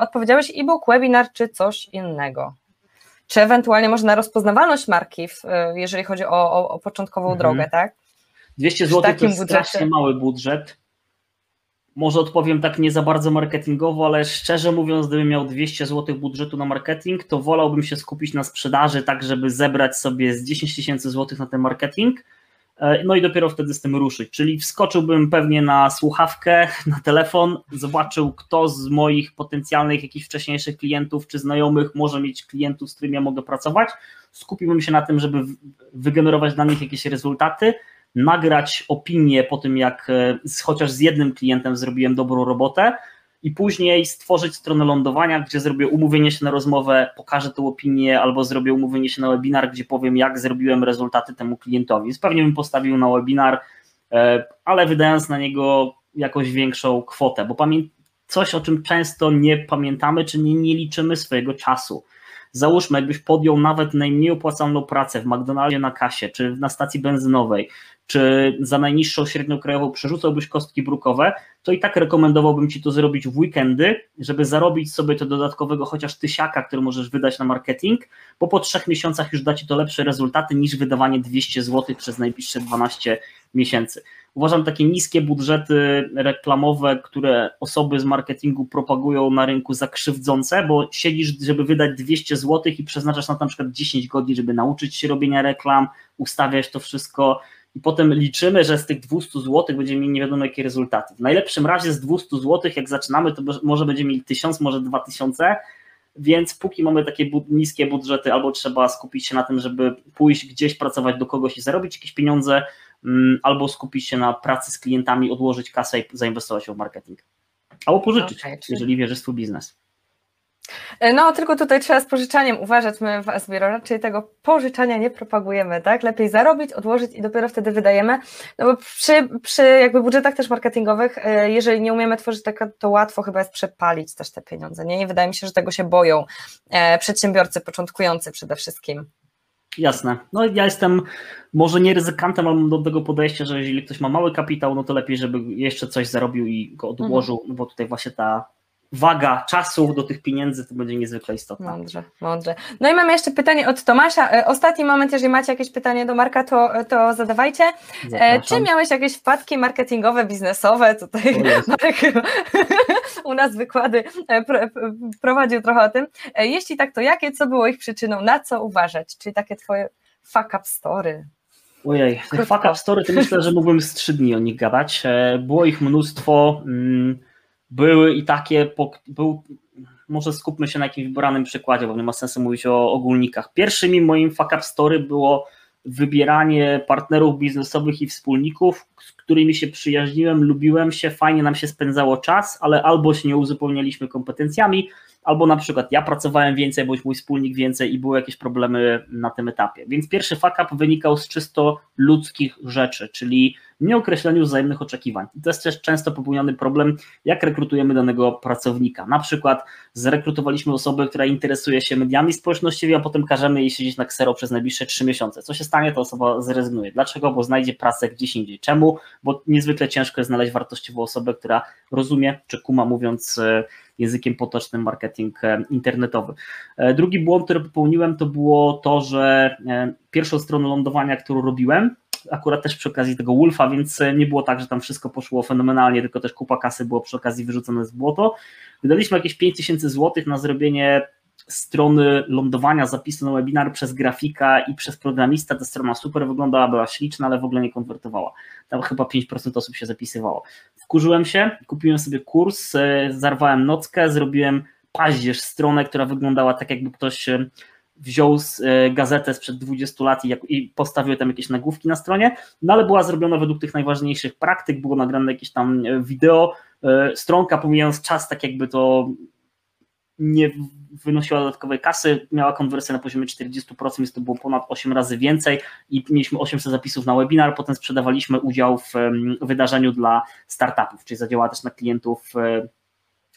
odpowiedziałeś, e-book, webinar czy coś innego? Czy ewentualnie może na rozpoznawalność marki, jeżeli chodzi o, o, o początkową mhm. drogę, tak? 200 zł to jest budżecie? strasznie mały budżet może odpowiem tak nie za bardzo marketingowo, ale szczerze mówiąc, gdybym miał 200 zł budżetu na marketing, to wolałbym się skupić na sprzedaży, tak żeby zebrać sobie z 10 tysięcy złotych na ten marketing, e, no i dopiero wtedy z tym ruszyć. Czyli wskoczyłbym pewnie na słuchawkę, [laughs] na telefon, zobaczył, kto z moich potencjalnych jakichś wcześniejszych klientów czy znajomych może mieć klientów, z którymi ja mogę pracować. Skupiłbym się na tym, żeby wygenerować dla nich jakieś rezultaty nagrać opinię po tym, jak e, chociaż z jednym klientem zrobiłem dobrą robotę i później stworzyć stronę lądowania, gdzie zrobię umówienie się na rozmowę, pokażę tę opinię albo zrobię umówienie się na webinar, gdzie powiem, jak zrobiłem rezultaty temu klientowi. Więc pewnie bym postawił na webinar, e, ale wydając na niego jakąś większą kwotę, bo coś, o czym często nie pamiętamy, czy nie, nie liczymy swojego czasu. Załóżmy, jakbyś podjął nawet najmniej opłacalną pracę w McDonaldzie na kasie, czy na stacji benzynowej, czy za najniższą średnią krajową przerzucałbyś kostki brukowe, to i tak rekomendowałbym Ci to zrobić w weekendy, żeby zarobić sobie to dodatkowego chociaż tysiaka, który możesz wydać na marketing, bo po trzech miesiącach już da Ci to lepsze rezultaty niż wydawanie 200 zł przez najbliższe 12 miesięcy. Uważam takie niskie budżety reklamowe, które osoby z marketingu propagują na rynku za krzywdzące, bo siedzisz, żeby wydać 200 zł i przeznaczasz na, to na przykład 10 godzin, żeby nauczyć się robienia reklam, ustawiać to wszystko i potem liczymy, że z tych 200 zł będziemy mieli nie wiadomo jakie rezultaty. W najlepszym razie z 200 zł, jak zaczynamy, to może będziemy mieli 1000, może 2000, więc póki mamy takie niskie budżety, albo trzeba skupić się na tym, żeby pójść gdzieś pracować do kogoś i zarobić jakieś pieniądze, mm, albo skupić się na pracy z klientami, odłożyć kasę i zainwestować w marketing. Albo pożyczyć, okay, jeżeli wierzysz w swój biznes. E, no, tylko tutaj trzeba z pożyczaniem uważać. My w Asbiro raczej tego pożyczania nie propagujemy, tak? Lepiej zarobić, odłożyć i dopiero wtedy wydajemy. No bo przy, przy jakby budżetach też marketingowych, e, jeżeli nie umiemy tworzyć tego, to łatwo chyba jest przepalić też te pieniądze. Nie? I wydaje mi się, że tego się boją e, przedsiębiorcy początkujący przede wszystkim. Jasne. No ja jestem może nie ryzykantem, ale mam do tego podejścia, że jeżeli ktoś ma mały kapitał, no to lepiej, żeby jeszcze coś zarobił i go odłożył, mhm. no bo tutaj właśnie ta waga czasu do tych pieniędzy to będzie niezwykle istotna. Mądrze, mądrze. No i mamy jeszcze pytanie od Tomasza. E, ostatni moment, jeżeli macie jakieś pytanie do Marka, to, to zadawajcie. E, Zapraszam. Czy miałeś jakieś wpadki marketingowe, biznesowe? Tutaj Marek [laughs] u nas wykłady e, prowadził trochę o tym. Jeśli tak, to jakie, co było ich przyczyną, na co uważać? Czyli takie twoje fuck up story. Ojej, tych fuck up story to myślę, że mógłbym z trzy dni o nich gadać. Było ich mnóstwo. Mm, były i takie, był, może skupmy się na jakimś wybranym przykładzie, bo nie ma sensu mówić o ogólnikach. Pierwszym moim fuck up story było wybieranie partnerów biznesowych i wspólników, z którymi się przyjaźniłem, lubiłem się, fajnie nam się spędzało czas, ale albo się nie uzupełnialiśmy kompetencjami, albo na przykład ja pracowałem więcej, bądź mój wspólnik więcej i były jakieś problemy na tym etapie. Więc pierwszy fuck up wynikał z czysto ludzkich rzeczy, czyli nieokreśleniu wzajemnych oczekiwań. to jest też często popełniony problem, jak rekrutujemy danego pracownika. Na przykład zrekrutowaliśmy osobę, która interesuje się mediami społecznościowymi, a potem każemy jej siedzieć na ksero przez najbliższe trzy miesiące. Co się stanie, to osoba zrezygnuje. Dlaczego? Bo znajdzie pracę gdzieś indziej. Czemu? Bo niezwykle ciężko jest znaleźć wartościową osobę, która rozumie, czy kuma mówiąc językiem potocznym marketing e, internetowy. E, drugi błąd, który popełniłem, to było to, że pierwszą stronę lądowania, którą robiłem, akurat też przy okazji tego Wolfa, więc nie było tak, że tam wszystko poszło fenomenalnie, tylko też kupa kasy było przy okazji wyrzucone z błoto. Wydaliśmy jakieś 5000 zł na zrobienie strony lądowania zapisu na webinar przez grafika i przez programista. Ta strona super wyglądała, była śliczna, ale w ogóle nie konwertowała. Tam chyba 5% osób się zapisywało. Wkurzyłem się, kupiłem sobie kurs, e, zarwałem nockę, zrobiłem paździerz stronę, która wyglądała tak, jakby ktoś e, wziął e, gazetę sprzed 20 lat i, postawił tam jakieś nagłówki na stronie, no ale była zrobiona według tych najważniejszych praktyk, było nagrane jakieś tam wideo, stronka pomijając czas, tak jakby to nie wynosiła dodatkowej kasy, miała konwersję na poziomie 40%, więc to było ponad 8 razy więcej i mieliśmy 800 zapisów na webinar, potem sprzedawaliśmy udział w wydarzeniu dla startupów, czyli zadziałała też na klientów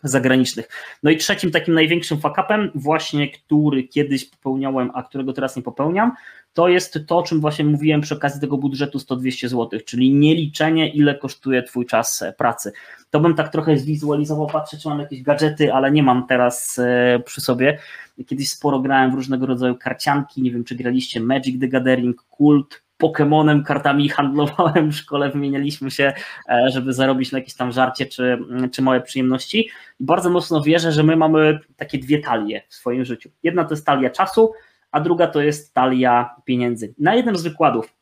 zagranicznych. No i trzecim takim największym fakapem, właśnie który kiedyś popełniałem, a którego teraz nie popełniam, to jest to, o czym właśnie mówiłem przy okazji tego budżetu 100-200 zł, czyli nie liczenie, ile kosztuje Twój czas e, pracy. To bym tak trochę zwizualizował, patrzę, czy mam jakieś gadżety, ale nie mam teraz e, przy sobie. Kiedyś sporo grałem w różnego rodzaju karcianki, nie wiem, czy graliście Magic the Gathering, Kult, Pokemonem, kartami handlowałem w szkole, wymienialiśmy się, e, żeby zarobić na jakieś tam żarcie czy, czy małe przyjemności. I bardzo mocno wierzę, że my mamy takie dwie talie w swoim życiu. Jedna to jest talia czasu, a druga to jest talia pieniędzy. Na jednym z wykładów,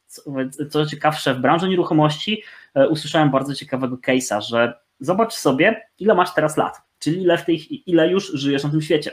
co, ciekawsze, w branży nieruchomości e, usłyszałem bardzo ciekawego case'a, że zobacz sobie, ile masz teraz lat, czyli ile, w tej, ile już żyjesz na tym świecie.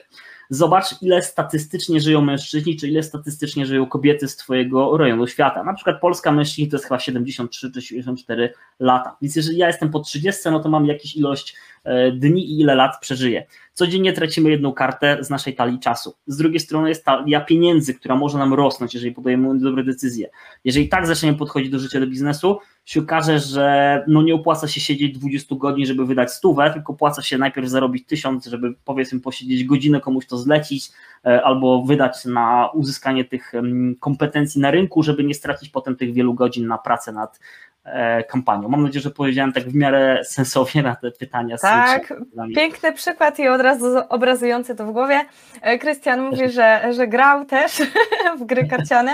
Zobacz, ile statystycznie żyją mężczyźni, czy ile statystycznie żyją kobiety z Twojego rejonu świata. Na przykład Polska mężczyźni to jest chyba 73 czy 74 lata. Więc jeżeli ja jestem po 30, no to mam jakąś ilość e, dni i ile lat przeżyję. Codziennie tracimy jedną kartę z naszej talii czasu. Z drugiej strony jest talia pieniędzy, która może nam rosnąć, jeżeli podejmujemy dobre decyzje. Jeżeli tak zaczniemy podchodzić do życia, do biznesu, się okaże, że no nie opłaca się siedzieć 20 godzin, żeby wydać stówę, tylko opłaca się najpierw zarobić tysiąc, żeby powiedzmy posiedzieć godzinę, komuś to zlecić, e, albo wydać na uzyskanie tych kompetencji na rynku, żeby nie stracić potem tych wielu godzin na pracę nad kampanią. Mam nadzieję, że powiedziałem tak w miarę sensownie na te pytania. Tak, piękny przykład i od razu obrazujący to w głowie. E, Krystian mówi, że, że grał też [laughs] w gry karciane.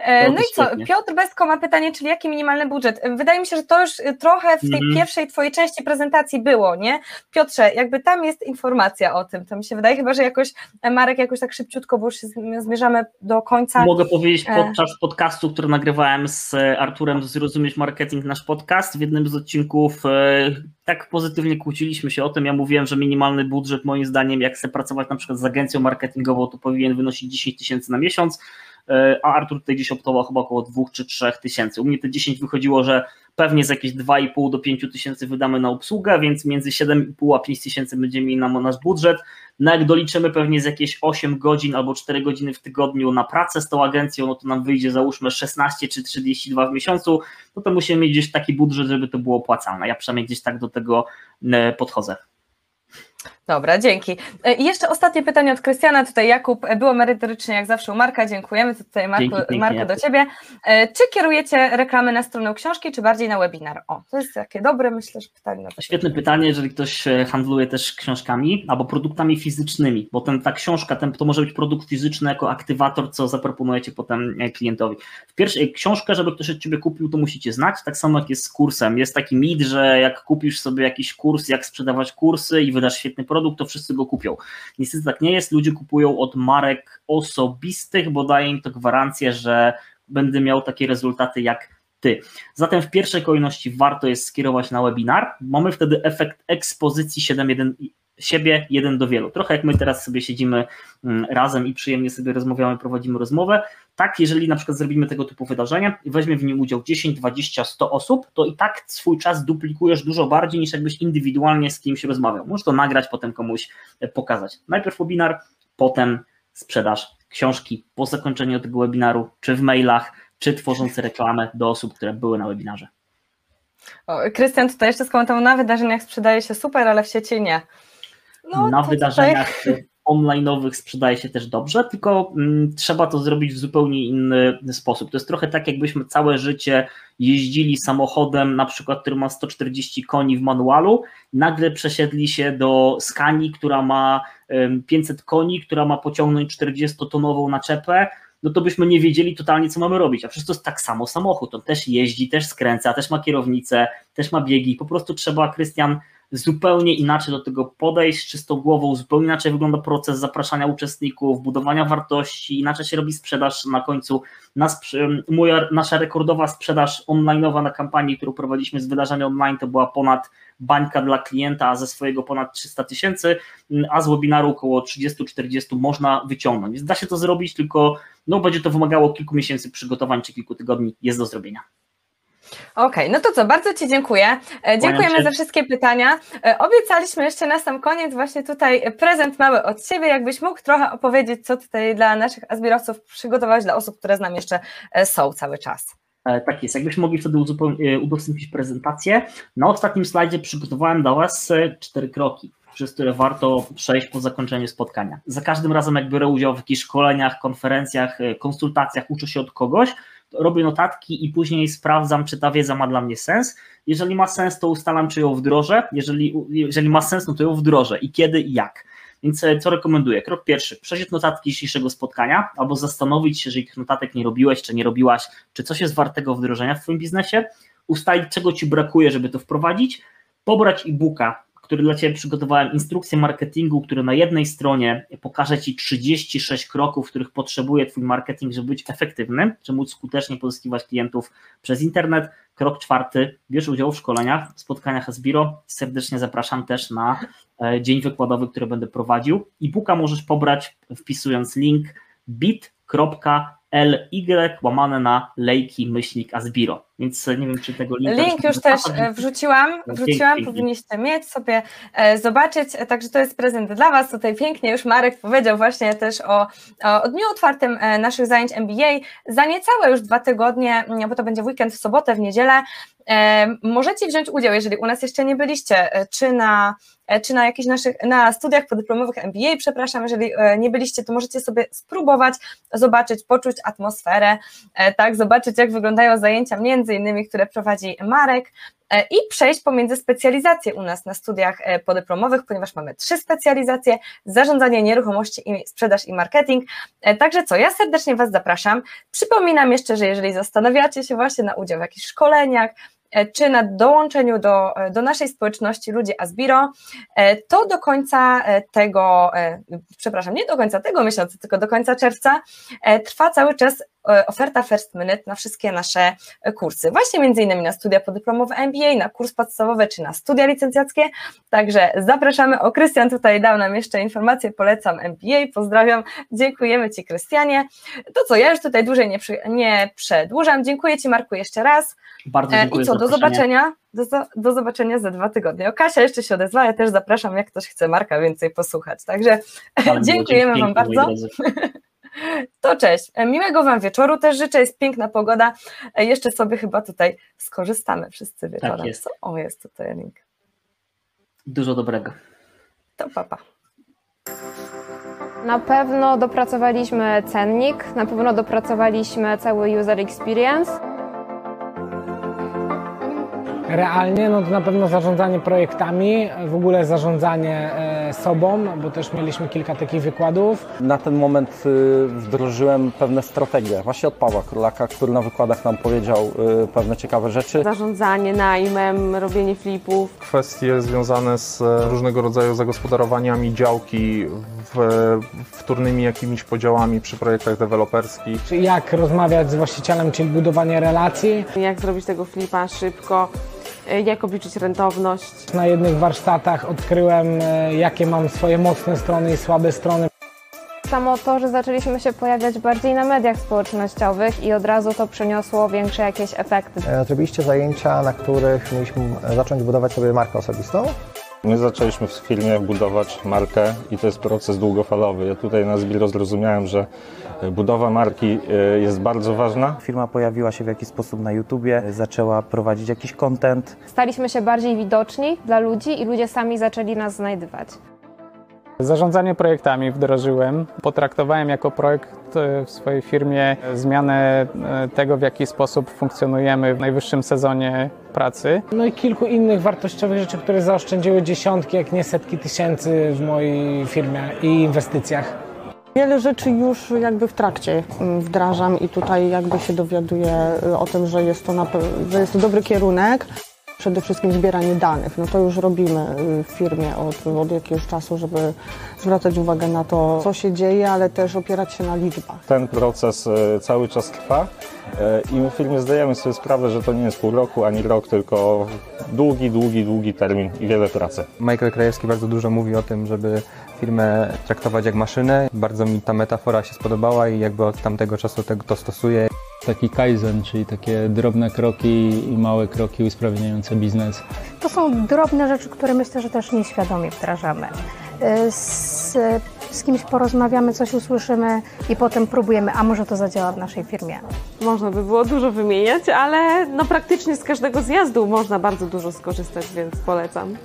E, no i co, Piotr Bestko ma pytanie, czyli jaki minimalny budżet? Wydaje mi się, że to już trochę w tej mm. pierwszej twojej części prezentacji było, nie? Piotrze, jakby tam jest informacja o tym, to mi się wydaje, chyba, że jakoś Marek jakoś tak szybciutko, bo już zmierzamy do końca. Mogę powiedzieć podczas podcastu, który nagrywałem z Arturem Zrozumieć Marek Marketing, nasz podcast. W jednym z odcinków e, tak pozytywnie kłóciliśmy się o tym. Ja mówiłem, że minimalny budżet, moim zdaniem, jak chcę pracować na przykład z agencją marketingową, to powinien wynosić 10 tysięcy na miesiąc, a Artur tutaj gdzieś optował chyba około 2 czy 3 tysięcy. U mnie te 10 wychodziło, że pewnie z jakieś 2,5 do 5 tysięcy wydamy na obsługę, więc między 7,5 a 5 tysięcy będzie mieli nam nasz budżet. No jak doliczymy pewnie z jakieś 8 godzin albo 4 godziny w tygodniu na pracę z tą agencją, no to nam wyjdzie załóżmy 16 czy 32 w miesiącu, no to musimy mieć gdzieś taki budżet, żeby to było opłacalne. Ja przynajmniej gdzieś tak do tego e, podchodzę. Dobra, dzięki. E, I jeszcze ostatnie pytanie od Krystiana. Tutaj Jakub, e, było merytorycznie jak zawsze u Marka, dziękujemy. Tutaj Marku, dzięki, Marku do Ciebie. E, czy kierujecie reklamy na stronę książki, czy bardziej na webinar? O, to jest takie dobre, myślę, że pytanie. Świetne pytanie, jeżeli ktoś handluje też książkami albo produktami fizycznymi, bo ten, ta książka, ten, to może być produkt fizyczny jako aktywator, co zaproponujecie potem klientowi. W pierwszej książkę, żeby ktoś od Ciebie kupił, to musicie znać, tak samo jak jest z kursem. Jest taki mit, że jak kupisz sobie jakiś kurs, jak sprzedawać kursy i wydasz świetny produkt, produkt, to wszyscy go kupią. Niestety tak nie jest, ludzie kupują od marek osobistych, bo daje im to gwarancję, że będę miał takie rezultaty jak ty. Zatem w pierwszej kolejności warto jest skierować na webinar. Mamy wtedy efekt ekspozycji 7.1 siebie jeden do wielu. Trochę jak my teraz sobie siedzimy mm, razem i przyjemnie sobie rozmawiamy, prowadzimy rozmowę. Tak, jeżeli na przykład zrobimy tego typu wydarzenie i weźmie w nim udział 10, 20, 100 osób, to i tak swój czas duplikujesz dużo bardziej niż jakbyś indywidualnie z kimś rozmawiał. Możesz to nagrać, potem komuś e, pokazać. Najpierw webinar, potem sprzedaż książki po zakończeniu tego webinaru, czy w mailach, czy tworząc reklamę do osób, które były na webinarze. Krystian tutaj jeszcze skomentował, na wydarzeniach sprzedaje się super, ale w sieci nie. No, na wydarzeniach tutaj... online'owych sprzedaje się też dobrze, tylko mm, trzeba to zrobić w zupełnie inny sposób. To jest trochę tak, jakbyśmy całe życie jeździli samochodem, na przykład, który ma 140 koni w manualu, nagle przesiedli się do Skani, która ma 500 koni, która ma pociągnąć 40-tonową naczepę, no to byśmy nie wiedzieli totalnie, co mamy robić. A przecież to jest tak samo samochód. On też jeździ, też skręca, też ma kierownicę, też ma biegi. Po prostu trzeba, Krystian, zupełnie inaczej do tego podejść, czystą głową, zupełnie inaczej wygląda proces zapraszania uczestników, budowania wartości, inaczej się robi sprzedaż na końcu. Nas, moja, nasza rekordowa sprzedaż online'owa na kampanii, którą prowadziliśmy z wydarzenia online, to była ponad bańka dla klienta, a ze swojego ponad 300 tysięcy, a z webinaru około 30-40 można wyciągnąć. Więc da się to zrobić, tylko no, będzie to wymagało kilku miesięcy przygotowań czy kilku tygodni, jest do zrobienia. Okej, okay, no to co, bardzo Ci dziękuję. E, dziękujemy za wszystkie pytania. E, obiecaliśmy jeszcze na sam koniec właśnie tutaj prezent mały od Ciebie, jakbyś mógł trochę opowiedzieć, co tutaj dla naszych azbirowców przygotowałeś, dla osób, które z nami jeszcze e, są cały czas. Tak jest, jakbyśmy mogli wtedy udostępnić prezentację. Na ostatnim slajdzie przygotowałem dla Was cztery kroki, przez które warto przejść po zakończeniu spotkania. Za każdym razem, jak biorę udział w jakichś szkoleniach, konferencjach, konsultacjach, uczę się od kogoś, robię notatki i później sprawdzam, czy ta wiedza ma dla mnie sens. Jeżeli ma sens, to ustalam, czy ją wdrożę. Jeżeli, jeżeli ma sens, no to ją wdrożę i kiedy i jak. Więc e, co rekomenduję? Krok pierwszy, przeczytać notatki dzisiejszego spotkania, albo zastanowić się, jeżeli tych notatek nie robiłeś, czy nie robiłaś, czy coś jest wartego wdrożenia w Twoim biznesie, ustalić, czego Ci brakuje, żeby to wprowadzić, pobrać e-booka który dla Ciebie przygotowałem, instrukcję marketingu, który na jednej stronie pokaże Ci 36 kroków, których potrzebuje Twój marketing, żeby być efektywny, żeby móc skutecznie pozyskiwać klientów przez internet. Krok czwarty, bierz udział w szkoleniach, spotkaniach Asbiro. Serdecznie zapraszam też na e, dzień wykładowy, który będę prowadził. E-booka możesz pobrać wpisując link bit.ly łamane na lejki myślnik Asbiro. Więc nie wiem, czy tego linka... Link już też e, wrzuciłam, wrzuciłam, powinniście mieć sobie e, zobaczyć, także to jest prezent dla Was, tutaj pięknie już Marek powiedział właśnie też o, o dniu otwartym e, naszych zajęć MBA, za niecałe już dwa tygodnie, bo to będzie weekend w sobotę, w niedzielę, możecie wziąć udział, jeżeli u nas jeszcze nie byliście, czy na, czy na jakichś naszych, na studiach podyplomowych MBA, przepraszam, jeżeli nie byliście, to możecie sobie spróbować, zobaczyć, poczuć atmosferę, tak, zobaczyć jak wyglądają zajęcia między innymi, które prowadzi Marek e, i przejść pomiędzy specjalizacje u nas na studiach e, podyplomowych, ponieważ mamy trzy specjalizacje, zarządzanie nieruchomości, i sprzedaż i marketing. E, także co, ja serdecznie Was zapraszam. Przypominam jeszcze, że jeżeli zastanawiacie się właśnie na udział w jakichś szkoleniach, czy na dołączeniu do, do naszej społeczności ludzi Asbiro, to do końca tego, przepraszam, nie do końca tego miesiąca, tylko do końca czerwca trwa cały czas E, oferta First Minute na wszystkie nasze kursy, właśnie między innymi na studia podyplomowe MBA, na kurs podstawowy czy na studia licencjackie, także zapraszamy, o Krystian tutaj dał nam jeszcze informację, polecam MBA, pozdrawiam, dziękujemy Ci Krystianie, to co, ja już tutaj dłużej nie, przy, nie przedłużam, dziękuję Ci Marku jeszcze raz. Bardzo dziękuję e, i co, do zobaczenia do, do, zobaczenia za dwa tygodnie. O, Kasia jeszcze się odezwa, ja też zapraszam, jak ktoś chce Marka więcej posłuchać. Także [laughs] dziękujemy Wam bardzo. [laughs] To cześć. Miłego Wam wieczoru też życzę. Jest piękna pogoda. Jeszcze sobie chyba tutaj skorzystamy wszyscy wieczorem. Tak jest. O, jest tutaj link. Dużo dobrego. To papa. Na pewno dopracowaliśmy cennik, na pewno dopracowaliśmy cały user experience. Realnie, no to na pewno zarządzanie projektami, w ogóle zarządzanie e, sobą, bo też mieliśmy kilka takich wykładów. Na ten moment y, wdrożyłem pewne strategie, właśnie od Pawła Królaka, który na wykładach nam powiedział y, pewne ciekawe rzeczy. zarządzanie najmem, robienie flipów. kwestie związane z e, różnego rodzaju zagospodarowaniami działki, w, wtórnymi jakimiś podziałami przy projektach deweloperskich. Jak rozmawiać z właścicielem, czyli budowanie relacji. Jak zrobić tego flipa szybko, jak obliczyć rentowność. Na jednych warsztatach odkryłem, e, jakie mam swoje mocne strony i słabe strony. Samo to, że zaczęliśmy się pojawiać bardziej na mediach społecznościowych i od razu to przyniosło większe jakieś efekty. E, Zrobiliście zajęcia, na których mieliśmy e, zacząć budować sobie markę osobistą. My zaczęliśmy w firmie budować markę i to jest proces długofalowy. Ja tutaj na Zbiro zrozumiałem, że budowa marki e, jest bardzo ważna. Firma pojawiła się w jakiś sposób na YouTubie, zaczęła prowadzić jakiś content. Staliśmy się bardziej widoczni dla ludzi i ludzie sami zaczęli nas znajdywać. Zarządzanie projektami wdrożyłem. Potraktowałem jako projekt e, w swojej firmie zmianę e, tego, w jaki sposób funkcjonujemy w najwyższym sezonie pracy. No i kilku innych wartościowych rzeczy, które zaoszczędziły dziesiątki, jak nie setki tysięcy w mojej firmie i inwestycjach. Wiele rzeczy już jakby w trakcie mm, wdrażam i tutaj jakby się dowiaduję y, o tym, że jest to, na, że jest to dobry kierunek. Przede wszystkim zbieranie danych. No to już robimy y, w firmie od, od jakiegoś czasu, żeby zwracać uwagę na to, co się dzieje, ale też opierać się na liczbach. Ten proces e, cały czas trwa e, i my w firmie zdajemy sobie sprawę, że to nie jest pół roku ani rok, tylko długi, długi, długi termin i wiele pracy. Michael Krajewski bardzo dużo mówi o tym, żeby firmę traktować jak maszynę. Bardzo mi ta metafora się spodobała i jakby od tamtego czasu tego to stosuję. Taki kaizen, czyli takie drobne kroki i małe kroki usprawniające biznes. To są drobne rzeczy, które myślę, że też nieświadomie wdrażamy. Z, z kimś porozmawiamy, coś usłyszymy i potem próbujemy, a może to zadziała w naszej firmie. Można by było dużo wymieniać, ale no praktycznie z każdego zjazdu można bardzo dużo skorzystać, więc polecam.